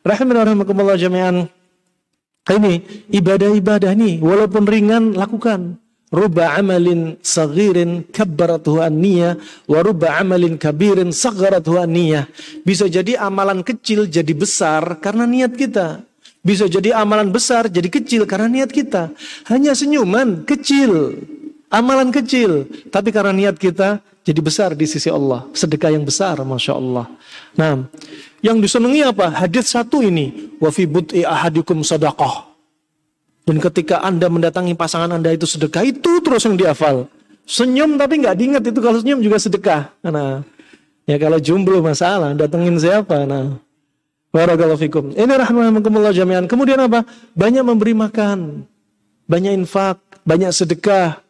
Rahimahumullah jami'an. Ini ibadah-ibadah ini walaupun ringan lakukan. Ruba amalin sagirin kabbaratuhu an-niyah wa ruba amalin kabirin sagharatuhu an-niyah. Bisa jadi amalan kecil jadi besar karena niat kita. Bisa jadi amalan besar jadi kecil karena niat kita. Hanya senyuman kecil, amalan kecil, tapi karena niat kita jadi besar di sisi Allah. Sedekah yang besar, masya Allah. Nah, yang disenangi apa? Hadis satu ini, wafi but'i ahadikum sadaqah. Dan ketika anda mendatangi pasangan anda itu sedekah itu terus yang dihafal. Senyum tapi nggak diingat itu kalau senyum juga sedekah. Nah, ya kalau jomblo masalah, datengin siapa? Nah, Barakallahu fikum. Ini rahmatullah jami'an. Kemudian apa? Banyak memberi makan. Banyak infak. Banyak sedekah.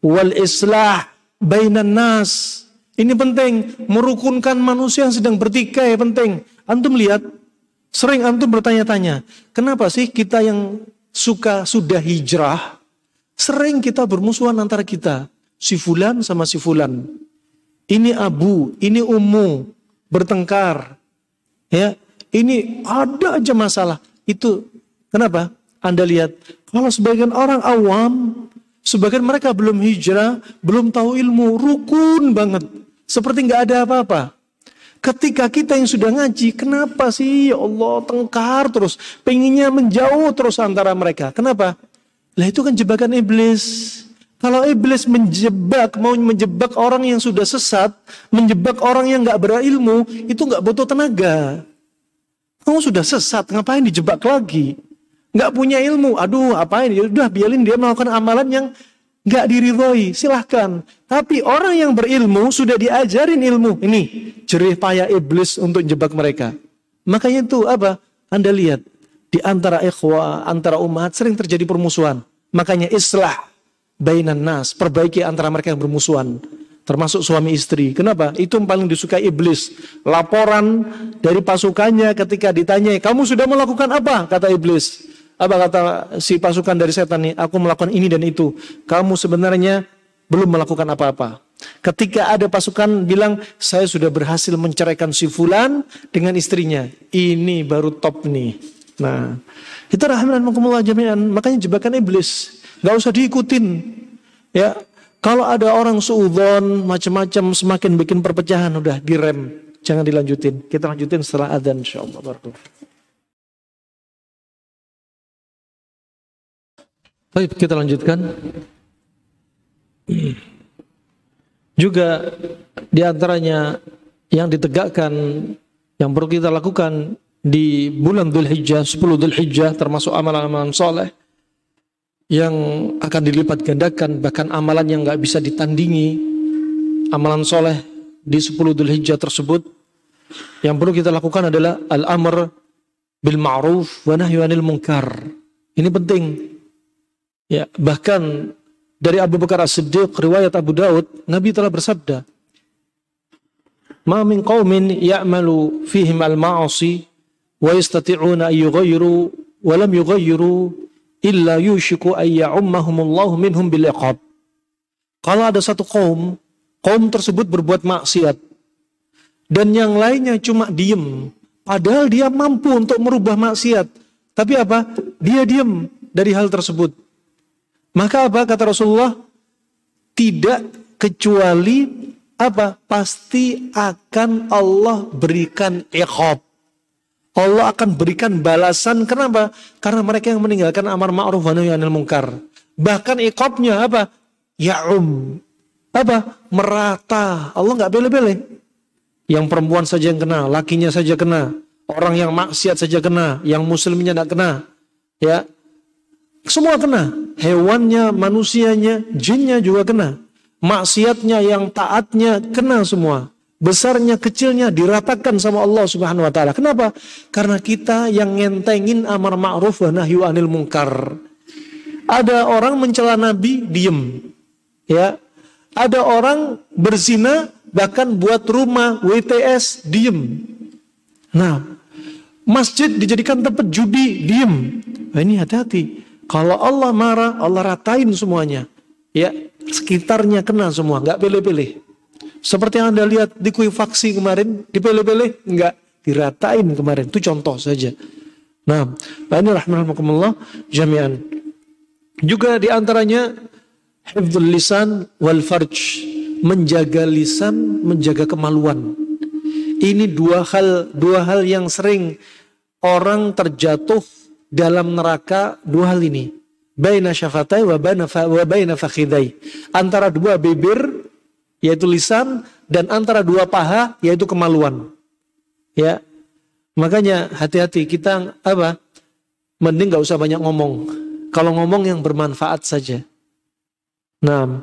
Wal islah bainan nas. Ini penting. Merukunkan manusia yang sedang bertikai penting. Antum lihat. Sering antum bertanya-tanya. Kenapa sih kita yang suka sudah hijrah. Sering kita bermusuhan antara kita. Si fulan sama si fulan. Ini abu, ini ummu. Bertengkar. Ya, ini ada aja masalah. Itu kenapa? Anda lihat, kalau sebagian orang awam, sebagian mereka belum hijrah, belum tahu ilmu, rukun banget. Seperti nggak ada apa-apa. Ketika kita yang sudah ngaji, kenapa sih ya Allah tengkar terus, pengennya menjauh terus antara mereka. Kenapa? Lah itu kan jebakan iblis. Kalau iblis menjebak, mau menjebak orang yang sudah sesat, menjebak orang yang nggak berilmu, itu nggak butuh tenaga. Kamu sudah sesat, ngapain dijebak lagi? Nggak punya ilmu, aduh apain? Ya udah biarin dia melakukan amalan yang nggak diridhoi, silahkan. Tapi orang yang berilmu sudah diajarin ilmu. Ini jerih payah iblis untuk jebak mereka. Makanya itu apa? Anda lihat di antara ikhwah, antara umat sering terjadi permusuhan. Makanya islah bainan nas, perbaiki antara mereka yang bermusuhan termasuk suami istri. Kenapa? Itu yang paling disukai iblis. Laporan dari pasukannya ketika ditanya, kamu sudah melakukan apa? Kata iblis. Apa kata si pasukan dari setan ini? Aku melakukan ini dan itu. Kamu sebenarnya belum melakukan apa-apa. Ketika ada pasukan bilang, saya sudah berhasil menceraikan si fulan dengan istrinya. Ini baru top nih. Nah, itu rahimahumullah jami'an. Makanya jebakan iblis. Gak usah diikutin. Ya, kalau ada orang suudon macam-macam semakin bikin perpecahan udah direm, jangan dilanjutin. Kita lanjutin setelah adzan insyaallah. Baik, kita lanjutkan. Juga di antaranya yang ditegakkan yang perlu kita lakukan di bulan Dhul Hijjah, 10 Dhul Hijjah termasuk amalan-amalan soleh yang akan dilipat gandakan bahkan amalan yang nggak bisa ditandingi. Amalan soleh di 10 Dhul Hijjah tersebut yang perlu kita lakukan adalah al-amr bil ma'ruf wa nahyu anil munkar. Ini penting ya bahkan dari Abu Bakar As-Siddiq riwayat Abu Daud Nabi telah bersabda ma min qaumin ya'malu fihim al-ma'asi wa yastati'una an yughayyiru wa lam yughayyiru illa yushiku ayya'ummahumullahu minhum bil iqab. Kalau ada satu kaum, kaum tersebut berbuat maksiat dan yang lainnya cuma diem, padahal dia mampu untuk merubah maksiat. Tapi apa? Dia diem dari hal tersebut. Maka apa kata Rasulullah? Tidak kecuali apa? Pasti akan Allah berikan iqab. Allah akan berikan balasan. Kenapa? Karena mereka yang meninggalkan amar ma'ruf wa nahi anil munkar. Bahkan ikopnya apa? Ya um. Apa? Merata. Allah nggak bele-bele. Yang perempuan saja yang kena, lakinya saja kena. Orang yang maksiat saja kena, yang muslimnya tidak kena. Ya. Semua kena. Hewannya, manusianya, jinnya juga kena. Maksiatnya, yang taatnya kena semua besarnya kecilnya diratakan sama Allah Subhanahu wa taala. Kenapa? Karena kita yang ngentengin amar ma'ruf wa nahyu anil munkar. Ada orang mencela nabi diem. Ya. Ada orang berzina bahkan buat rumah WTS diem. Nah, masjid dijadikan tempat judi diem. Nah, ini hati-hati. Kalau Allah marah, Allah ratain semuanya. Ya, sekitarnya kena semua, nggak pilih-pilih. Seperti yang Anda lihat di kui faksi kemarin, dipele-pele, enggak, diratain kemarin. Itu contoh saja. Nah, ini rahmatullah jami'an. Juga di antaranya hifdzul lisan wal farj, menjaga lisan, menjaga kemaluan. Ini dua hal dua hal yang sering orang terjatuh dalam neraka dua hal ini. Baina syafatai wa baina fakhidai. Antara dua bibir yaitu lisan dan antara dua paha yaitu kemaluan. Ya, Makanya hati-hati kita apa? Mending gak usah banyak ngomong. Kalau ngomong yang bermanfaat saja. Nah,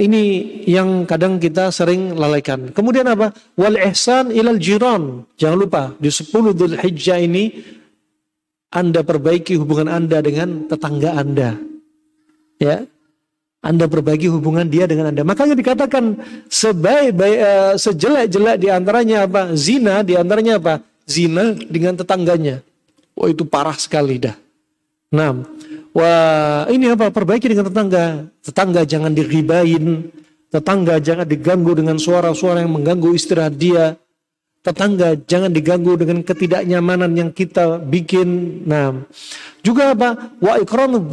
ini yang kadang kita sering lalaikan. Kemudian apa? Wal ihsan ilal jiran. Jangan lupa di 10 Dhul Hijjah ini Anda perbaiki hubungan Anda dengan tetangga Anda. Ya, anda perbaiki hubungan dia dengan Anda. Makanya dikatakan sebaik-baik uh, sejelek-jelek di antaranya apa? Zina di antaranya apa? Zina dengan tetangganya. Oh itu parah sekali dah. Nah, wah ini apa? Perbaiki dengan tetangga. Tetangga jangan diribain. Tetangga jangan diganggu dengan suara-suara yang mengganggu istirahat dia. Tetangga jangan diganggu dengan ketidaknyamanan yang kita bikin. Nah, juga apa? Wa ikramud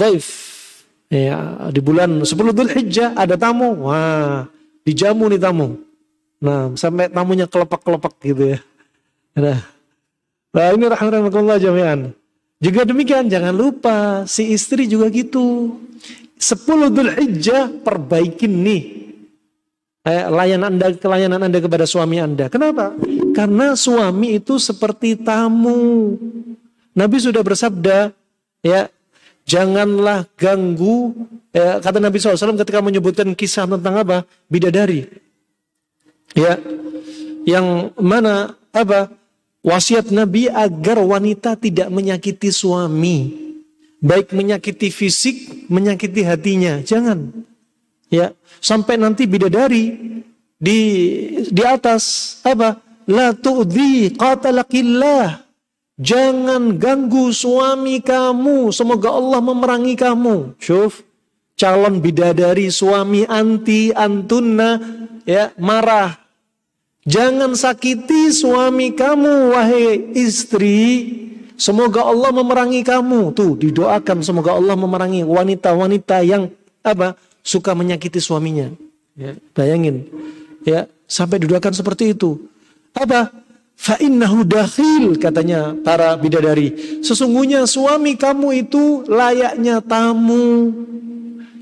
Ya, di bulan 10 Dhul Hijjah ada tamu. Wah, dijamu nih tamu. Nah, sampai tamunya kelepak-kelepak gitu ya. Nah, nah ini rahmatullah jami'an. Juga demikian, jangan lupa si istri juga gitu. 10 Dhul Hijjah perbaikin nih eh, layanan anda, kelayanan anda kepada suami anda. Kenapa? Karena suami itu seperti tamu. Nabi sudah bersabda, ya Janganlah ganggu, ya, kata Nabi SAW ketika menyebutkan kisah tentang apa? Bidadari. Ya, yang mana apa? Wasiat Nabi agar wanita tidak menyakiti suami. Baik menyakiti fisik, menyakiti hatinya. Jangan. Ya, sampai nanti bidadari di di atas apa? La tu'dhi qatalakillah Jangan ganggu suami kamu. Semoga Allah memerangi kamu. Syuf. Calon bidadari suami anti antunna ya marah. Jangan sakiti suami kamu wahai istri. Semoga Allah memerangi kamu. Tuh didoakan semoga Allah memerangi wanita-wanita yang apa suka menyakiti suaminya. Ya, bayangin ya sampai didoakan seperti itu. Apa? Fa'innahu dakhil katanya para bidadari. Sesungguhnya suami kamu itu layaknya tamu.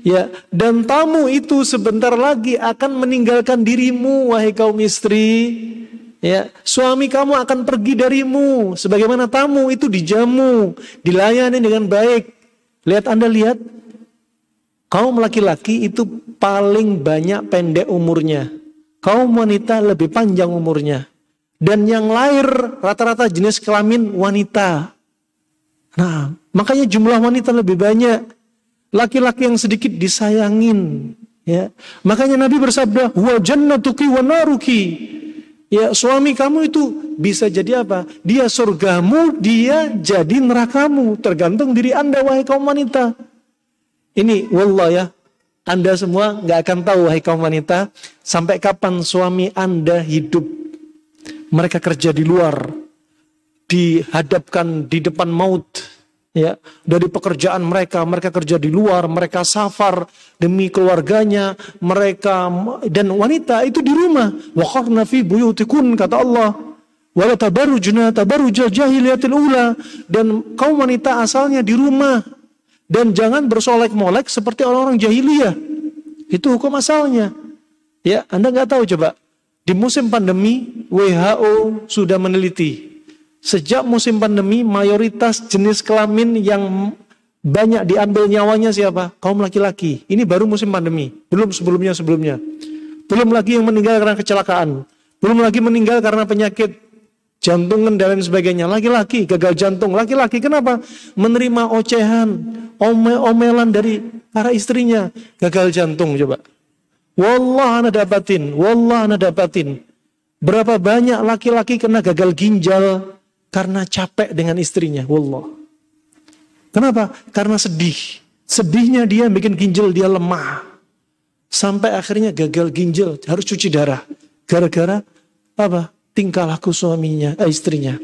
Ya, dan tamu itu sebentar lagi akan meninggalkan dirimu wahai kaum istri. Ya, suami kamu akan pergi darimu sebagaimana tamu itu dijamu, dilayani dengan baik. Lihat Anda lihat kaum laki-laki itu paling banyak pendek umurnya. Kaum wanita lebih panjang umurnya. Dan yang lahir rata-rata jenis kelamin wanita. Nah, makanya jumlah wanita lebih banyak. Laki-laki yang sedikit disayangin. Ya, makanya Nabi bersabda, "Wa jannatuki wa naruki." Ya, suami kamu itu bisa jadi apa? Dia surgamu, dia jadi nerakamu. Tergantung diri Anda, wahai kaum wanita. Ini, wallah ya, Anda semua nggak akan tahu, wahai kaum wanita, sampai kapan suami Anda hidup mereka kerja di luar, dihadapkan di depan maut, ya dari pekerjaan mereka, mereka kerja di luar, mereka safar demi keluarganya, mereka dan wanita itu di rumah. Wa fi buyutikun kata Allah. Wala tabarrujna tabarrujal jahiliyatil ula dan kaum wanita asalnya di rumah dan jangan bersolek-molek seperti orang-orang jahiliyah. Itu hukum asalnya. Ya, Anda nggak tahu coba. Di musim pandemi, WHO sudah meneliti. Sejak musim pandemi, mayoritas jenis kelamin yang banyak diambil nyawanya siapa? Kaum laki-laki. Ini baru musim pandemi. Belum sebelumnya-sebelumnya. Belum lagi yang meninggal karena kecelakaan. Belum lagi meninggal karena penyakit jantung dan lain sebagainya. Laki-laki gagal jantung. Laki-laki kenapa? Menerima ocehan, omel-omelan dari para istrinya. Gagal jantung coba. Wallah anda dapatin, wallah anda dapatin. Berapa banyak laki-laki kena gagal ginjal karena capek dengan istrinya, wallah. Kenapa? Karena sedih. Sedihnya dia bikin ginjal dia lemah. Sampai akhirnya gagal ginjal, harus cuci darah. Gara-gara apa? Tingkah laku suaminya, eh, istrinya.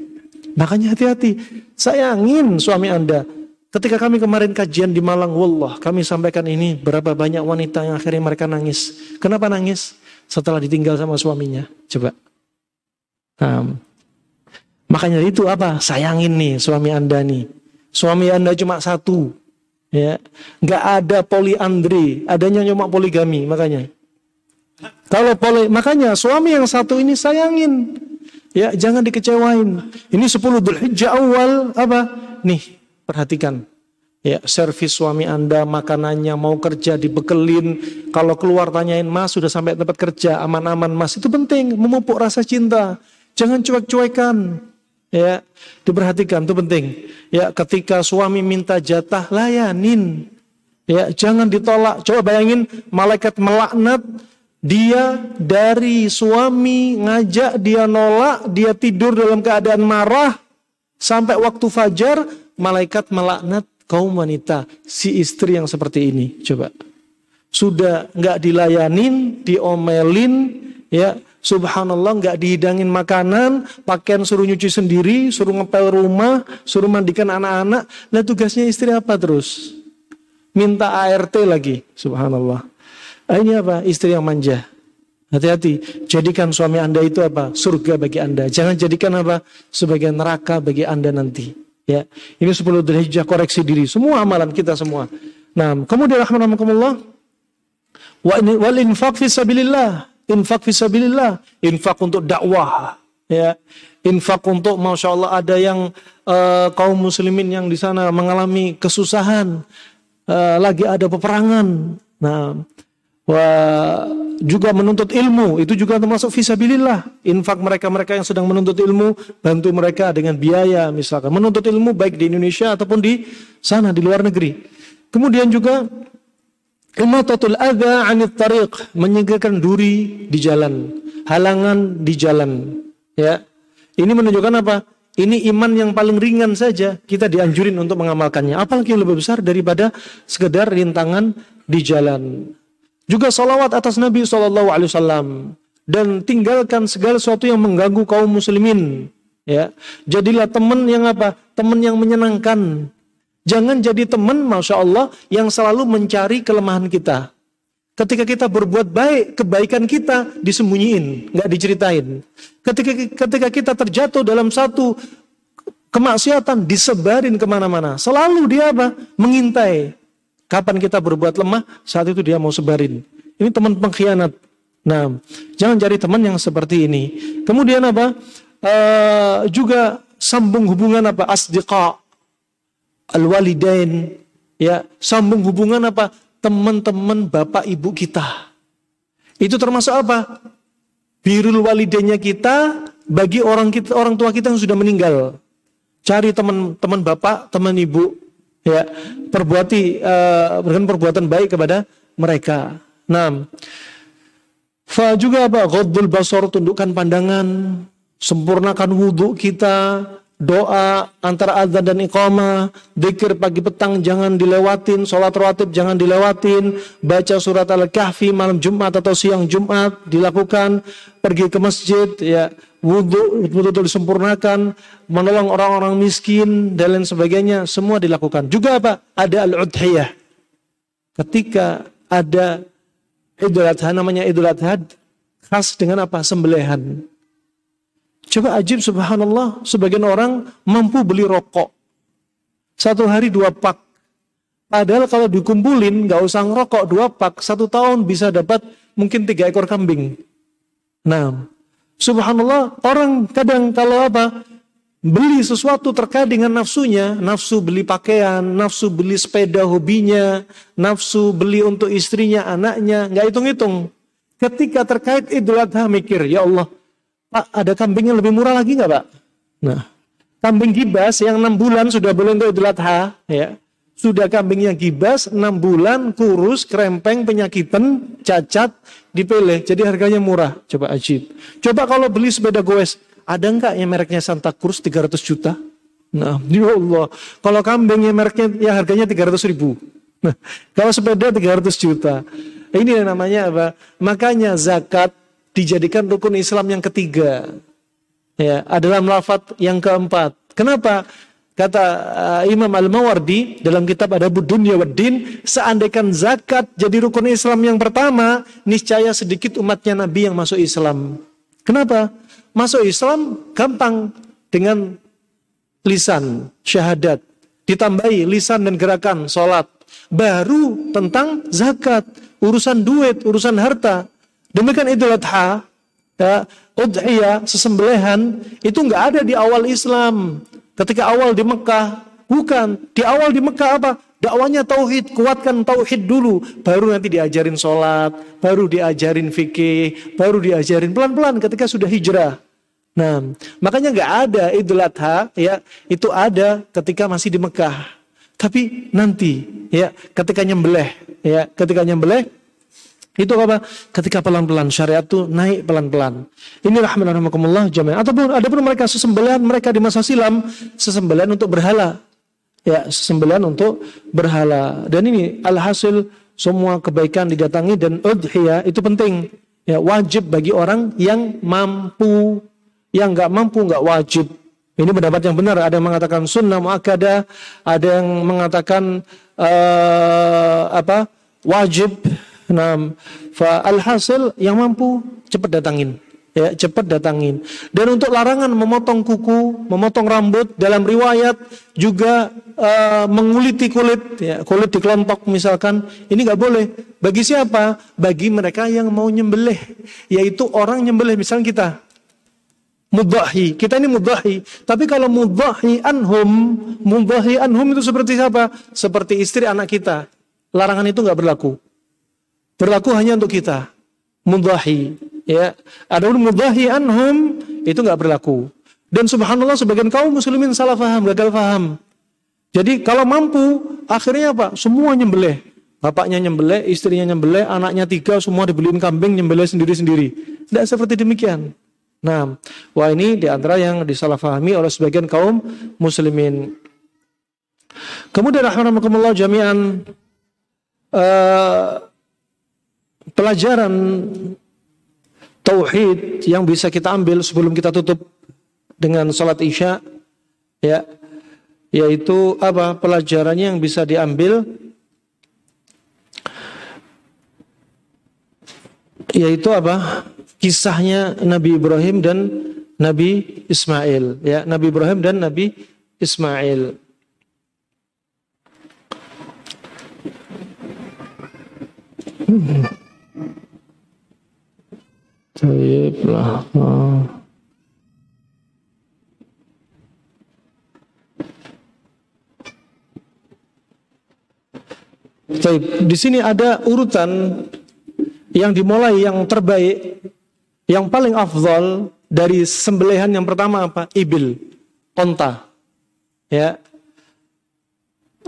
Makanya hati-hati. Sayangin suami Anda. Ketika kami kemarin kajian di Malang, Wallah, kami sampaikan ini berapa banyak wanita yang akhirnya mereka nangis. Kenapa nangis? Setelah ditinggal sama suaminya. Coba. Um, makanya itu apa? Sayangin nih suami Anda nih. Suami Anda cuma satu. Ya, nggak ada poliandri, adanya cuma poligami makanya. Kalau poli, makanya suami yang satu ini sayangin. Ya, jangan dikecewain. Ini 10 Dzulhijjah awal apa? Nih, perhatikan. Ya, servis suami Anda, makanannya mau kerja dibekelin. Kalau keluar tanyain, "Mas, sudah sampai tempat kerja, aman-aman, Mas." Itu penting, memupuk rasa cinta. Jangan cuek-cuekan. Ya, diperhatikan itu penting. Ya, ketika suami minta jatah, layanin. Ya, jangan ditolak. Coba bayangin malaikat melaknat dia dari suami ngajak dia nolak, dia tidur dalam keadaan marah sampai waktu fajar malaikat melaknat kaum wanita si istri yang seperti ini. Coba sudah nggak dilayanin, diomelin, ya subhanallah nggak dihidangin makanan, pakaian suruh nyuci sendiri, suruh ngepel rumah, suruh mandikan anak-anak. Nah tugasnya istri apa terus? Minta ART lagi, subhanallah. Ah, ini apa? Istri yang manja. Hati-hati, jadikan suami Anda itu apa? Surga bagi Anda. Jangan jadikan apa? Sebagai neraka bagi Anda nanti. Ya, ini 10 Dzulhijjah koreksi diri. Semua amalan kita semua. Nah, kemudian rahmatullah wa wal infaq fi sabilillah. Infak fi sabilillah, infak untuk dakwah, ya. Infak untuk Masya Allah ada yang uh, kaum muslimin yang di sana mengalami kesusahan, uh, lagi ada peperangan. Nah, Wah, juga menuntut ilmu. Itu juga termasuk visabilillah infak mereka-mereka yang sedang menuntut ilmu bantu mereka dengan biaya misalkan. Menuntut ilmu baik di Indonesia ataupun di sana di luar negeri. Kemudian juga imatatul adha anit tariq menyingkirkan duri di jalan halangan di jalan ya. Ini menunjukkan apa? Ini iman yang paling ringan saja kita dianjurin untuk mengamalkannya. Apalagi yang lebih besar daripada sekedar rintangan di jalan juga salawat atas Nabi Shallallahu Alaihi Wasallam dan tinggalkan segala sesuatu yang mengganggu kaum muslimin. Ya, jadilah teman yang apa? Teman yang menyenangkan. Jangan jadi teman, masya Allah, yang selalu mencari kelemahan kita. Ketika kita berbuat baik, kebaikan kita disembunyiin, nggak diceritain. Ketika ketika kita terjatuh dalam satu kemaksiatan, disebarin ke mana-mana. Selalu dia apa? Mengintai. Kapan kita berbuat lemah, saat itu dia mau sebarin. Ini teman pengkhianat. Nah, jangan cari teman yang seperti ini. Kemudian apa? Uh, juga sambung hubungan apa? Asdiqa, al-walidain, ya, sambung hubungan apa? Teman-teman bapak ibu kita. Itu termasuk apa? Birul walidainnya kita bagi orang kita orang tua kita yang sudah meninggal. Cari teman-teman bapak, teman ibu, ya perbuati uh, perbuatan baik kepada mereka. Nah, fa juga apa? Ghaddul basar tundukkan pandangan, sempurnakan wudhu kita, doa antara azan dan iqamah, zikir pagi petang jangan dilewatin, sholat rawatib jangan dilewatin, baca surat Al-Kahfi malam Jumat atau siang Jumat dilakukan, pergi ke masjid ya wudhu betul-betul disempurnakan, menolong orang-orang miskin dan lain sebagainya, semua dilakukan. Juga apa? Ada al-udhiyah. Ketika ada Idul Adha namanya Idul Adha khas dengan apa? Sembelihan. Coba ajib subhanallah, sebagian orang mampu beli rokok. Satu hari dua pak. Padahal kalau dikumpulin nggak usah ngerokok dua pak, satu tahun bisa dapat mungkin tiga ekor kambing. Nah, Subhanallah, orang kadang kalau apa? Beli sesuatu terkait dengan nafsunya, nafsu beli pakaian, nafsu beli sepeda hobinya, nafsu beli untuk istrinya, anaknya, nggak hitung-hitung. Ketika terkait Idul Adha mikir, ya Allah, Pak ada kambing yang lebih murah lagi nggak Pak? Nah, kambing gibas yang enam bulan sudah boleh untuk Idul Adha, ya. Sudah kambingnya gibas, 6 bulan, kurus, krempeng, penyakitan, cacat, dipilih. Jadi harganya murah. Coba ajib. Coba kalau beli sepeda goes, ada nggak yang mereknya Santa Cruz 300 juta? Nah, ya Allah. Kalau kambingnya mereknya ya harganya 300 ribu. Nah, kalau sepeda 300 juta. Ini yang namanya apa? Makanya zakat dijadikan rukun Islam yang ketiga. Ya, adalah melafat yang keempat. Kenapa? Kata uh, Imam Al-Mawardi dalam kitab Adabud Dunya Waddin, seandainya zakat jadi rukun Islam yang pertama, niscaya sedikit umatnya Nabi yang masuk Islam. Kenapa? Masuk Islam gampang dengan lisan, syahadat, ditambahi lisan dan gerakan, sholat. Baru tentang zakat, urusan duit, urusan harta. Demikian Idul Adha, ya, udhiyah, sesembelihan, itu nggak ada di awal Islam. Ketika awal di Mekah, bukan. Di awal di Mekah apa? Dakwanya tauhid, kuatkan tauhid dulu, baru nanti diajarin sholat, baru diajarin fikih, baru diajarin pelan-pelan ketika sudah hijrah. Nah, makanya nggak ada Idul Adha, ya itu ada ketika masih di Mekah. Tapi nanti, ya ketika nyembelih, ya ketika nyembelih itu apa? Ketika pelan-pelan syariat itu naik pelan-pelan. Ini rahmatullah jamaah. Ataupun ada pun mereka sesembelian mereka di masa silam sesembelian untuk berhala. Ya, sesembelian untuk berhala. Dan ini alhasil semua kebaikan didatangi dan udhiyah itu penting. Ya, wajib bagi orang yang mampu. Yang nggak mampu nggak wajib. Ini pendapat yang benar. Ada yang mengatakan sunnah muakada, ada yang mengatakan uh, apa? wajib Nah, fa alhasil yang mampu cepat datangin. Ya, cepat datangin. Dan untuk larangan memotong kuku, memotong rambut dalam riwayat juga uh, menguliti kulit, ya, kulit di kelompok misalkan, ini nggak boleh. Bagi siapa? Bagi mereka yang mau nyembelih, yaitu orang nyembelih misalnya kita. Mudahi, kita ini mudahi. Tapi kalau mudahi anhum, mudahi anhum itu seperti siapa? Seperti istri anak kita. Larangan itu nggak berlaku berlaku hanya untuk kita. Mudahi, ya. Adapun mudahi anhum itu nggak berlaku. Dan subhanallah sebagian kaum muslimin salah faham, gagal faham. Jadi kalau mampu, akhirnya apa? Semua nyembelih. Bapaknya nyembelih, istrinya nyembelih, anaknya tiga, semua dibeliin kambing, nyembelih sendiri-sendiri. Tidak seperti demikian. Nah, wah ini di antara yang disalahfahami oleh sebagian kaum muslimin. Kemudian rahmatullah jami'an uh, pelajaran tauhid yang bisa kita ambil sebelum kita tutup dengan salat Isya ya yaitu apa? Pelajarannya yang bisa diambil yaitu apa? Kisahnya Nabi Ibrahim dan Nabi Ismail ya Nabi Ibrahim dan Nabi Ismail. Hmm. Tayyib lah. Di sini ada urutan yang dimulai yang terbaik, yang paling afdol dari sembelihan yang pertama apa? Ibil, onta. Ya.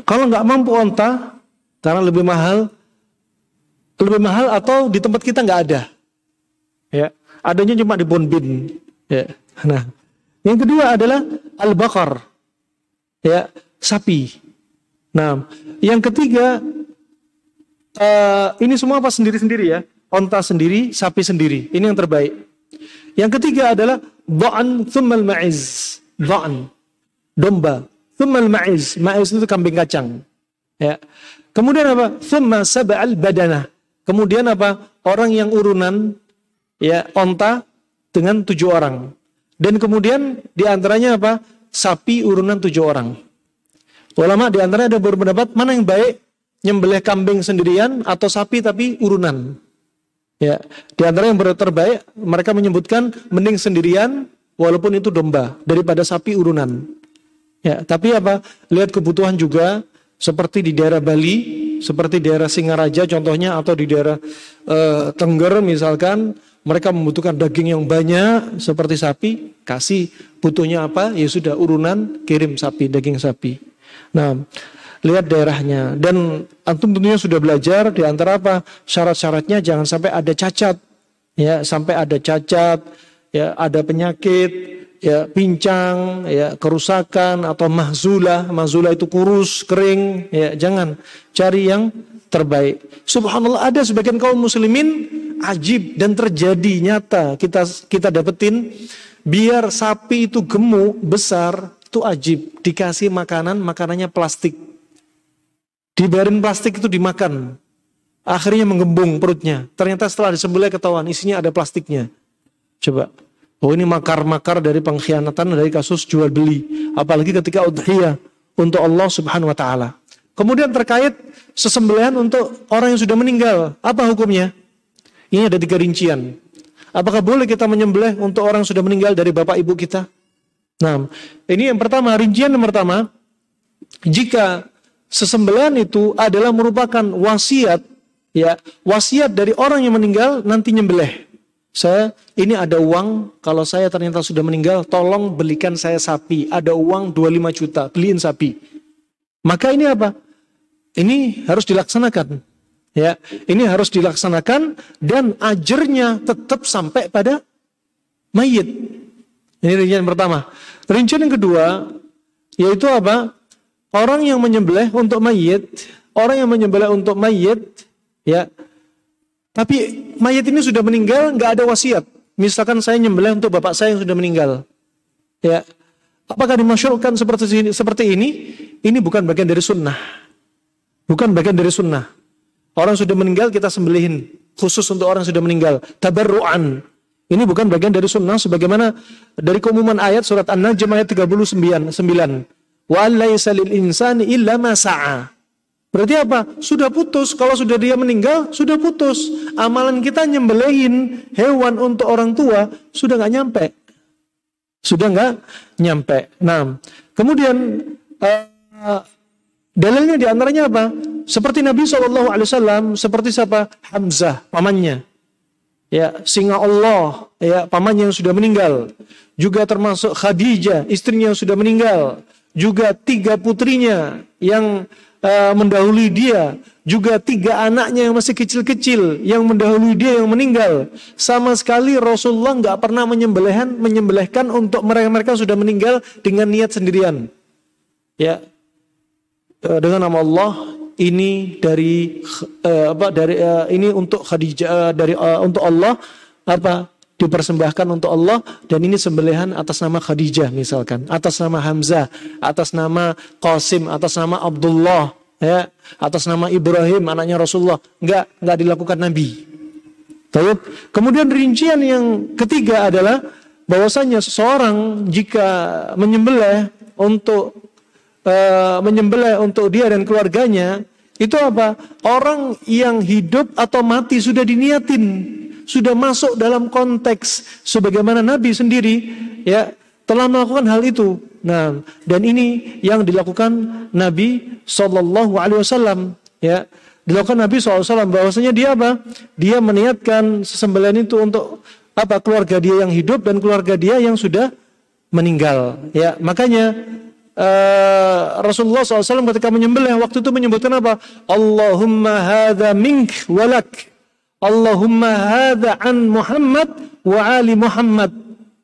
Kalau nggak mampu onta, karena lebih mahal, lebih mahal atau di tempat kita nggak ada. Ya, adanya cuma di Bonbin. Ya. Nah, yang kedua adalah al-bakar. Ya, sapi. Nah, yang ketiga uh, ini semua apa sendiri-sendiri ya. Onta sendiri, sapi sendiri. Ini yang terbaik. Yang ketiga adalah dha'an thummal ma'iz. Dha'an. Domba. Thummal ma'iz. Ma'iz itu kambing kacang. Ya. Kemudian apa? Thumma sab'al badana. Kemudian apa? Orang yang urunan ya onta dengan tujuh orang. Dan kemudian di antaranya apa? Sapi urunan tujuh orang. Ulama di antaranya ada berpendapat mana yang baik nyembelih kambing sendirian atau sapi tapi urunan. Ya, di antara yang terbaik mereka menyebutkan mending sendirian walaupun itu domba daripada sapi urunan. Ya, tapi apa? Lihat kebutuhan juga seperti di daerah Bali, seperti daerah Singaraja contohnya atau di daerah uh, Tengger misalkan mereka membutuhkan daging yang banyak seperti sapi, kasih butuhnya apa? Ya sudah urunan kirim sapi, daging sapi. Nah, lihat daerahnya dan antum tentunya sudah belajar di antara apa? Syarat-syaratnya jangan sampai ada cacat. Ya, sampai ada cacat, ya ada penyakit, ya pincang, ya kerusakan atau mahzulah, mahzulah itu kurus, kering, ya jangan cari yang terbaik. Subhanallah ada sebagian kaum muslimin ajib dan terjadi nyata kita kita dapetin biar sapi itu gemuk besar itu ajib, dikasih makanan, makanannya plastik. Dibayarin plastik itu dimakan. Akhirnya menggembung perutnya. Ternyata setelah disembelih ketahuan isinya ada plastiknya. Coba. Oh ini makar-makar dari pengkhianatan dari kasus jual beli. Apalagi ketika udhiyah untuk Allah subhanahu wa ta'ala. Kemudian terkait sesembelihan untuk orang yang sudah meninggal. Apa hukumnya? Ini ada tiga rincian. Apakah boleh kita menyembelih untuk orang yang sudah meninggal dari bapak ibu kita? Nah, ini yang pertama, rincian yang pertama. Jika sesembelihan itu adalah merupakan wasiat, ya wasiat dari orang yang meninggal nanti nyembelih. Saya ini ada uang, kalau saya ternyata sudah meninggal, tolong belikan saya sapi. Ada uang 25 juta, beliin sapi. Maka ini apa? Ini harus dilaksanakan. Ya, ini harus dilaksanakan dan ajarnya tetap sampai pada mayit. Ini rincian pertama. Rincian yang kedua yaitu apa? Orang yang menyembelih untuk mayit, orang yang menyembelih untuk mayit, ya. Tapi mayit ini sudah meninggal, nggak ada wasiat. Misalkan saya nyembelih untuk bapak saya yang sudah meninggal, ya. Apakah dimasyurkan seperti ini? Seperti ini, ini bukan bagian dari sunnah. Bukan bagian dari sunnah. Orang sudah meninggal kita sembelihin. Khusus untuk orang sudah meninggal. Tabarru'an. Ini bukan bagian dari sunnah sebagaimana dari keumuman ayat surat An-Najm ayat 39. 9. Wa insani illa ma sa'a. Berarti apa? Sudah putus. Kalau sudah dia meninggal, sudah putus. Amalan kita nyembelihin hewan untuk orang tua sudah nggak nyampe. Sudah nggak nyampe. Nah, kemudian uh, Dalilnya di antaranya apa? Seperti Nabi SAW, seperti siapa? Hamzah, pamannya. Ya, singa Allah, ya, pamannya yang sudah meninggal. Juga termasuk Khadijah, istrinya yang sudah meninggal. Juga tiga putrinya yang uh, mendahului dia. Juga tiga anaknya yang masih kecil-kecil yang mendahului dia yang meninggal. Sama sekali Rasulullah nggak pernah menyembelihkan, menyembelihkan untuk mereka-mereka sudah meninggal dengan niat sendirian. Ya, Eh, dengan nama Allah ini dari uh, apa dari ini untuk Khadijah dari untuk Allah apa dipersembahkan untuk Allah dan ini sembelihan atas nama Khadijah misalkan atas nama Hamzah atas nama Qasim atas nama Abdullah ya atas nama Ibrahim anaknya Rasulullah enggak enggak dilakukan Nabi Tayyip. kemudian rincian yang ketiga adalah bahwasanya seseorang jika menyembelih untuk uh, menyembelih untuk dia dan keluarganya, itu apa? Orang yang hidup atau mati sudah diniatin, sudah masuk dalam konteks sebagaimana Nabi sendiri ya telah melakukan hal itu. Nah, dan ini yang dilakukan Nabi Shallallahu Alaihi Wasallam ya dilakukan Nabi SAW bahwasanya dia apa? Dia meniatkan sesembelian itu untuk apa? Keluarga dia yang hidup dan keluarga dia yang sudah meninggal. Ya, makanya uh, Rasulullah SAW ketika menyembelih waktu itu menyebutkan apa? Allahumma hadha mink walak. Allahumma hadha an Muhammad wa ali Muhammad.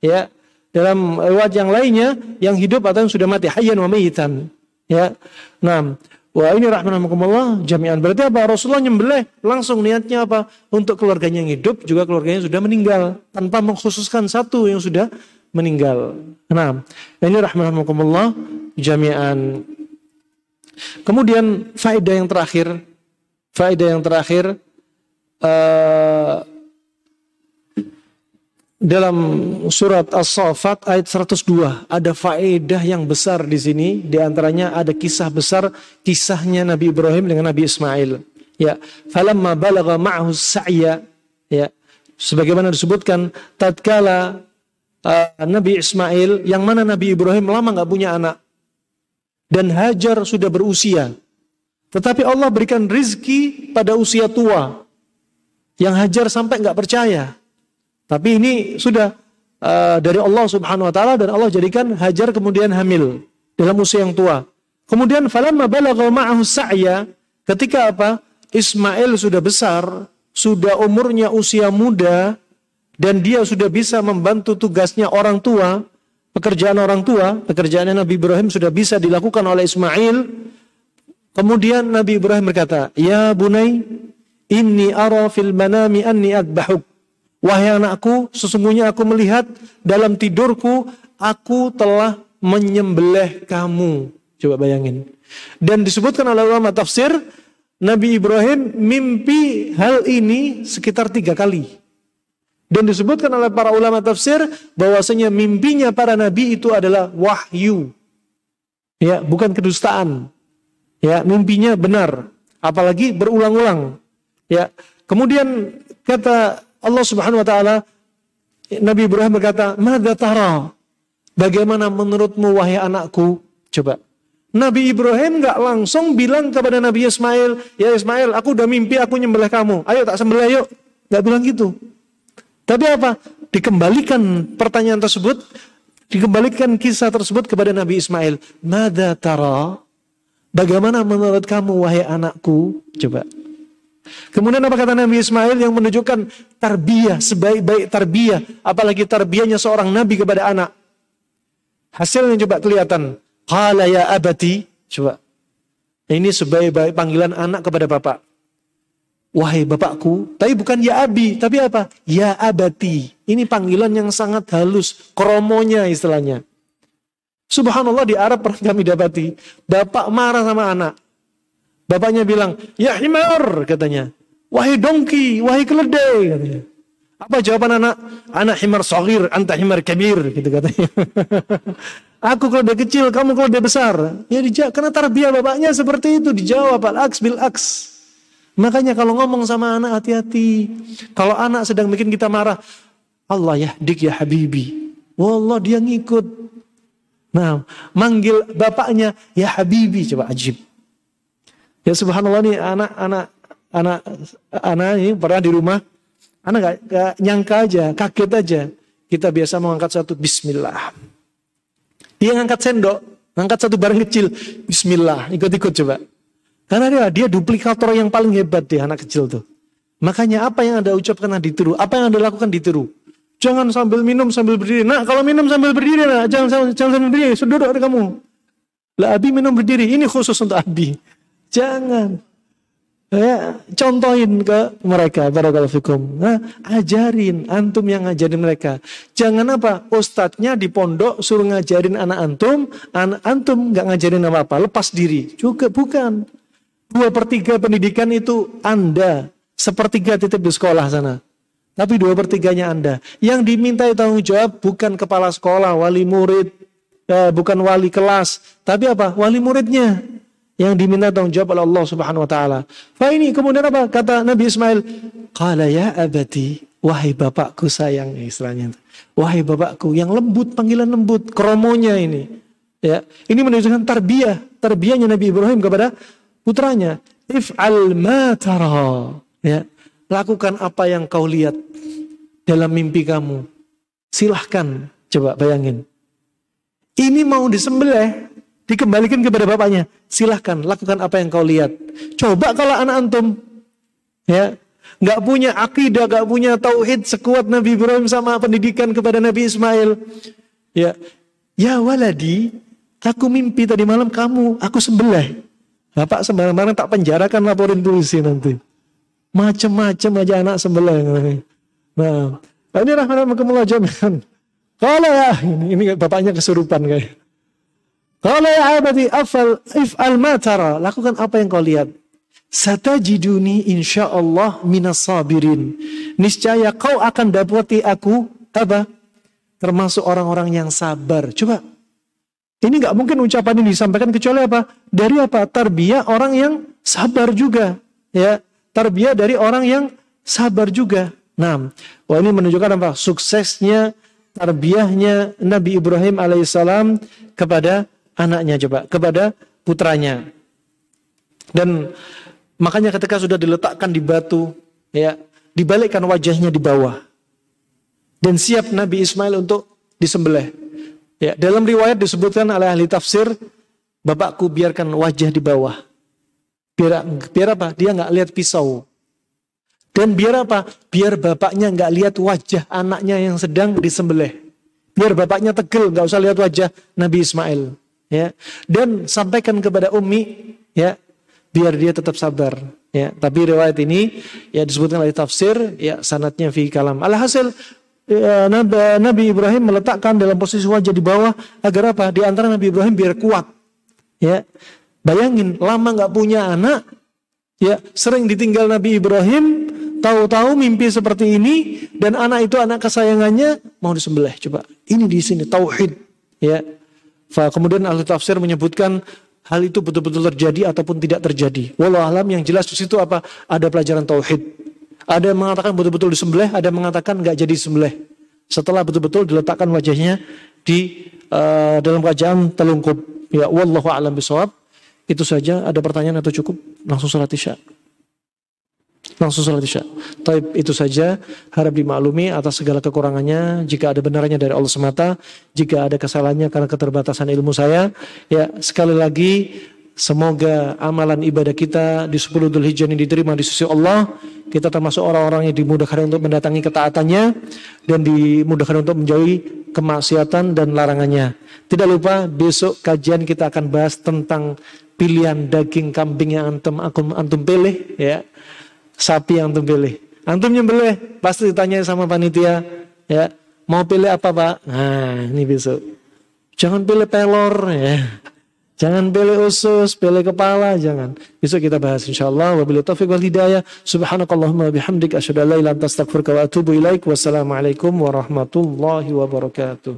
Ya. Dalam riwayat yang lainnya yang hidup atau yang sudah mati hayyan wa mayitan. Ya. Nah, Wah ini rahmatullah jami'an. Berarti apa? Rasulullah nyembelih langsung niatnya apa? Untuk keluarganya yang hidup juga keluarganya yang sudah meninggal. Tanpa mengkhususkan satu yang sudah meninggal. Nah, ini rahmatullah jami'an. Kemudian faedah yang terakhir, faedah yang terakhir uh, dalam surat As-Saffat ayat 102 ada faedah yang besar di sini di antaranya ada kisah besar kisahnya Nabi Ibrahim dengan Nabi Ismail ya falamma balagha ma'hu sa'ya ya sebagaimana disebutkan tatkala uh, Nabi Ismail yang mana Nabi Ibrahim lama nggak punya anak dan Hajar sudah berusia. Tetapi Allah berikan rizki pada usia tua. Yang Hajar sampai nggak percaya. Tapi ini sudah uh, dari Allah subhanahu wa ta'ala dan Allah jadikan Hajar kemudian hamil dalam usia yang tua. Kemudian falamma balagha ma'ahu sa'ya ketika apa? Ismail sudah besar, sudah umurnya usia muda dan dia sudah bisa membantu tugasnya orang tua, pekerjaan orang tua, pekerjaan Nabi Ibrahim sudah bisa dilakukan oleh Ismail. Kemudian Nabi Ibrahim berkata, Ya bunai, inni ara fil manami anni adbahuk. Wahai anakku, sesungguhnya aku melihat dalam tidurku, aku telah menyembelih kamu. Coba bayangin. Dan disebutkan oleh ulama tafsir, Nabi Ibrahim mimpi hal ini sekitar tiga kali. Dan disebutkan oleh para ulama tafsir bahwasanya mimpinya para nabi itu adalah wahyu. Ya, bukan kedustaan. Ya, mimpinya benar, apalagi berulang-ulang. Ya. Kemudian kata Allah Subhanahu wa taala Nabi Ibrahim berkata, "Madza tara?" Bagaimana menurutmu wahai anakku? Coba. Nabi Ibrahim nggak langsung bilang kepada Nabi Ismail, ya Ismail, aku udah mimpi aku nyembelih kamu. Ayo tak sembelih yuk. Nggak bilang gitu. Tapi apa? Dikembalikan pertanyaan tersebut, dikembalikan kisah tersebut kepada Nabi Ismail. Mada tara? Bagaimana menurut kamu wahai anakku? Coba. Kemudian apa kata Nabi Ismail yang menunjukkan tarbiyah, sebaik-baik tarbiyah. Apalagi tarbiyahnya seorang nabi kepada anak. Hasilnya coba kelihatan. Qala ya abati. Coba. Ini sebaik-baik panggilan anak kepada bapak. Wahai bapakku. Tapi bukan ya abi. Tapi apa? Ya abati. Ini panggilan yang sangat halus. Kromonya istilahnya. Subhanallah di Arab pernah kami dapati. Bapak marah sama anak. Bapaknya bilang, ya himar katanya. Wahai dongki, wahai keledai katanya. Apa jawaban anak? Anak himar sogir, anta himar kabir, gitu katanya. Aku kalau dia kecil, kamu kalau dia besar. Ya dijawab, karena tarbiyah bapaknya seperti itu. Dijawab, al-aks bil aks. Makanya kalau ngomong sama anak hati-hati. Kalau anak sedang bikin kita marah. Allah ya dik ya habibi. Wallah dia ngikut. Nah, manggil bapaknya ya habibi. Coba ajib. Ya subhanallah nih anak-anak anak anak ini pernah di rumah Anak gak, gak nyangka aja, kaget aja. Kita biasa mengangkat satu Bismillah. Dia ngangkat sendok, ngangkat satu barang kecil, Bismillah, ikut-ikut coba. Karena dia, dia duplikator yang paling hebat dia anak kecil tuh. Makanya apa yang anda ucapkan ditiru, apa yang anda lakukan ditiru. Jangan sambil minum sambil berdiri. Nah kalau minum sambil berdiri, nah, jangan, jangan sambil berdiri, sudah kamu. Lah Abi minum berdiri, ini khusus untuk Abi. Jangan. Ya, contohin ke mereka, barakallahu fikum. Nah, ajarin, antum yang ngajarin mereka. Jangan apa, ustadznya di pondok suruh ngajarin anak antum, anak antum nggak ngajarin apa-apa, lepas diri. Juga bukan. Dua per tiga pendidikan itu Anda, sepertiga titip di sekolah sana. Tapi dua per tiganya Anda. Yang diminta tanggung jawab bukan kepala sekolah, wali murid, eh, bukan wali kelas. Tapi apa? Wali muridnya yang diminta tanggung jawab oleh Allah Subhanahu wa taala. Fa ini kemudian apa? Kata Nabi Ismail, "Qala ya abati, wahai bapakku sayang istilahnya. Wahai bapakku yang lembut, panggilan lembut, kromonya ini. Ya, ini menunjukkan tarbiyah, tarbiyahnya Nabi Ibrahim kepada putranya. If'al ma tara. Ya, lakukan apa yang kau lihat dalam mimpi kamu. Silahkan, coba bayangin. Ini mau disembelih, dikembalikan kepada bapaknya. Silahkan lakukan apa yang kau lihat. Coba kalau anak antum ya nggak punya akidah, nggak punya tauhid sekuat Nabi Ibrahim sama pendidikan kepada Nabi Ismail. Ya, ya waladi, aku mimpi tadi malam kamu, aku sembelih. Bapak sembarang-barang tak penjarakan laporin polisi nanti. Macam-macam aja anak sembelih. Nah, ini rahmatullah jami'an. Kalau ya, ini, ini bapaknya kesurupan kayak. Kalau ya abadi afal if'al matara. Lakukan apa yang kau lihat. Satajiduni insyaallah minas sabirin. Niscaya kau akan dapati aku apa? Termasuk orang-orang yang sabar. Coba. Ini nggak mungkin ucapan ini disampaikan kecuali apa? Dari apa? Tarbiyah orang yang sabar juga. Ya, tarbiyah dari orang yang sabar juga. Nah, wah ini menunjukkan apa? Suksesnya tarbiyahnya Nabi Ibrahim alaihissalam kepada anaknya coba kepada putranya. Dan makanya ketika sudah diletakkan di batu, ya, dibalikkan wajahnya di bawah. Dan siap Nabi Ismail untuk disembelih. Ya, dalam riwayat disebutkan oleh ahli tafsir, bapakku biarkan wajah di bawah. Biar, biar apa? Dia nggak lihat pisau. Dan biar apa? Biar bapaknya nggak lihat wajah anaknya yang sedang disembelih. Biar bapaknya tegel, nggak usah lihat wajah Nabi Ismail ya dan sampaikan kepada Ummi ya biar dia tetap sabar ya tapi riwayat ini ya disebutkan oleh tafsir ya sanatnya fi kalam alhasil ya, Nabi Ibrahim meletakkan dalam posisi wajah di bawah agar apa? Di antara Nabi Ibrahim biar kuat. Ya, bayangin lama nggak punya anak, ya sering ditinggal Nabi Ibrahim, tahu-tahu mimpi seperti ini dan anak itu anak kesayangannya mau disembelih. Coba ini di sini tauhid. Ya, kemudian ahli tafsir menyebutkan hal itu betul-betul terjadi ataupun tidak terjadi. Walau alam yang jelas di situ apa? Ada pelajaran tauhid. Ada yang mengatakan betul-betul disembelih, ada yang mengatakan nggak jadi disembelih. Setelah betul-betul diletakkan wajahnya di uh, dalam kerajaan telungkup. Ya, wallahu a'lam bisawab. Itu saja. Ada pertanyaan atau cukup? Langsung salat isya. Langsung salat isya. Taib itu saja. Harap dimaklumi atas segala kekurangannya. Jika ada benarnya dari Allah semata. Jika ada kesalahannya karena keterbatasan ilmu saya. Ya, sekali lagi Semoga amalan ibadah kita di 10 Dhul Hijjah ini diterima di sisi Allah. Kita termasuk orang-orang yang dimudahkan untuk mendatangi ketaatannya dan dimudahkan untuk menjauhi kemaksiatan dan larangannya. Tidak lupa besok kajian kita akan bahas tentang pilihan daging kambing yang antum, antum pilih ya. Sapi yang antum pilih. Antum nyembelih pasti ditanya sama panitia ya. Mau pilih apa, Pak? Nah, ini besok. Jangan pilih pelor ya. Jangan pilih usus, pilih kepala, jangan. Besok kita bahas insyaallah. Wabillahi taufiq wal hidayah. Subhanakallahumma bihamdik asyhadu an la ilaha illa anta astaghfiruka wa atubu ilaik. Wassalamualaikum warahmatullahi wabarakatuh.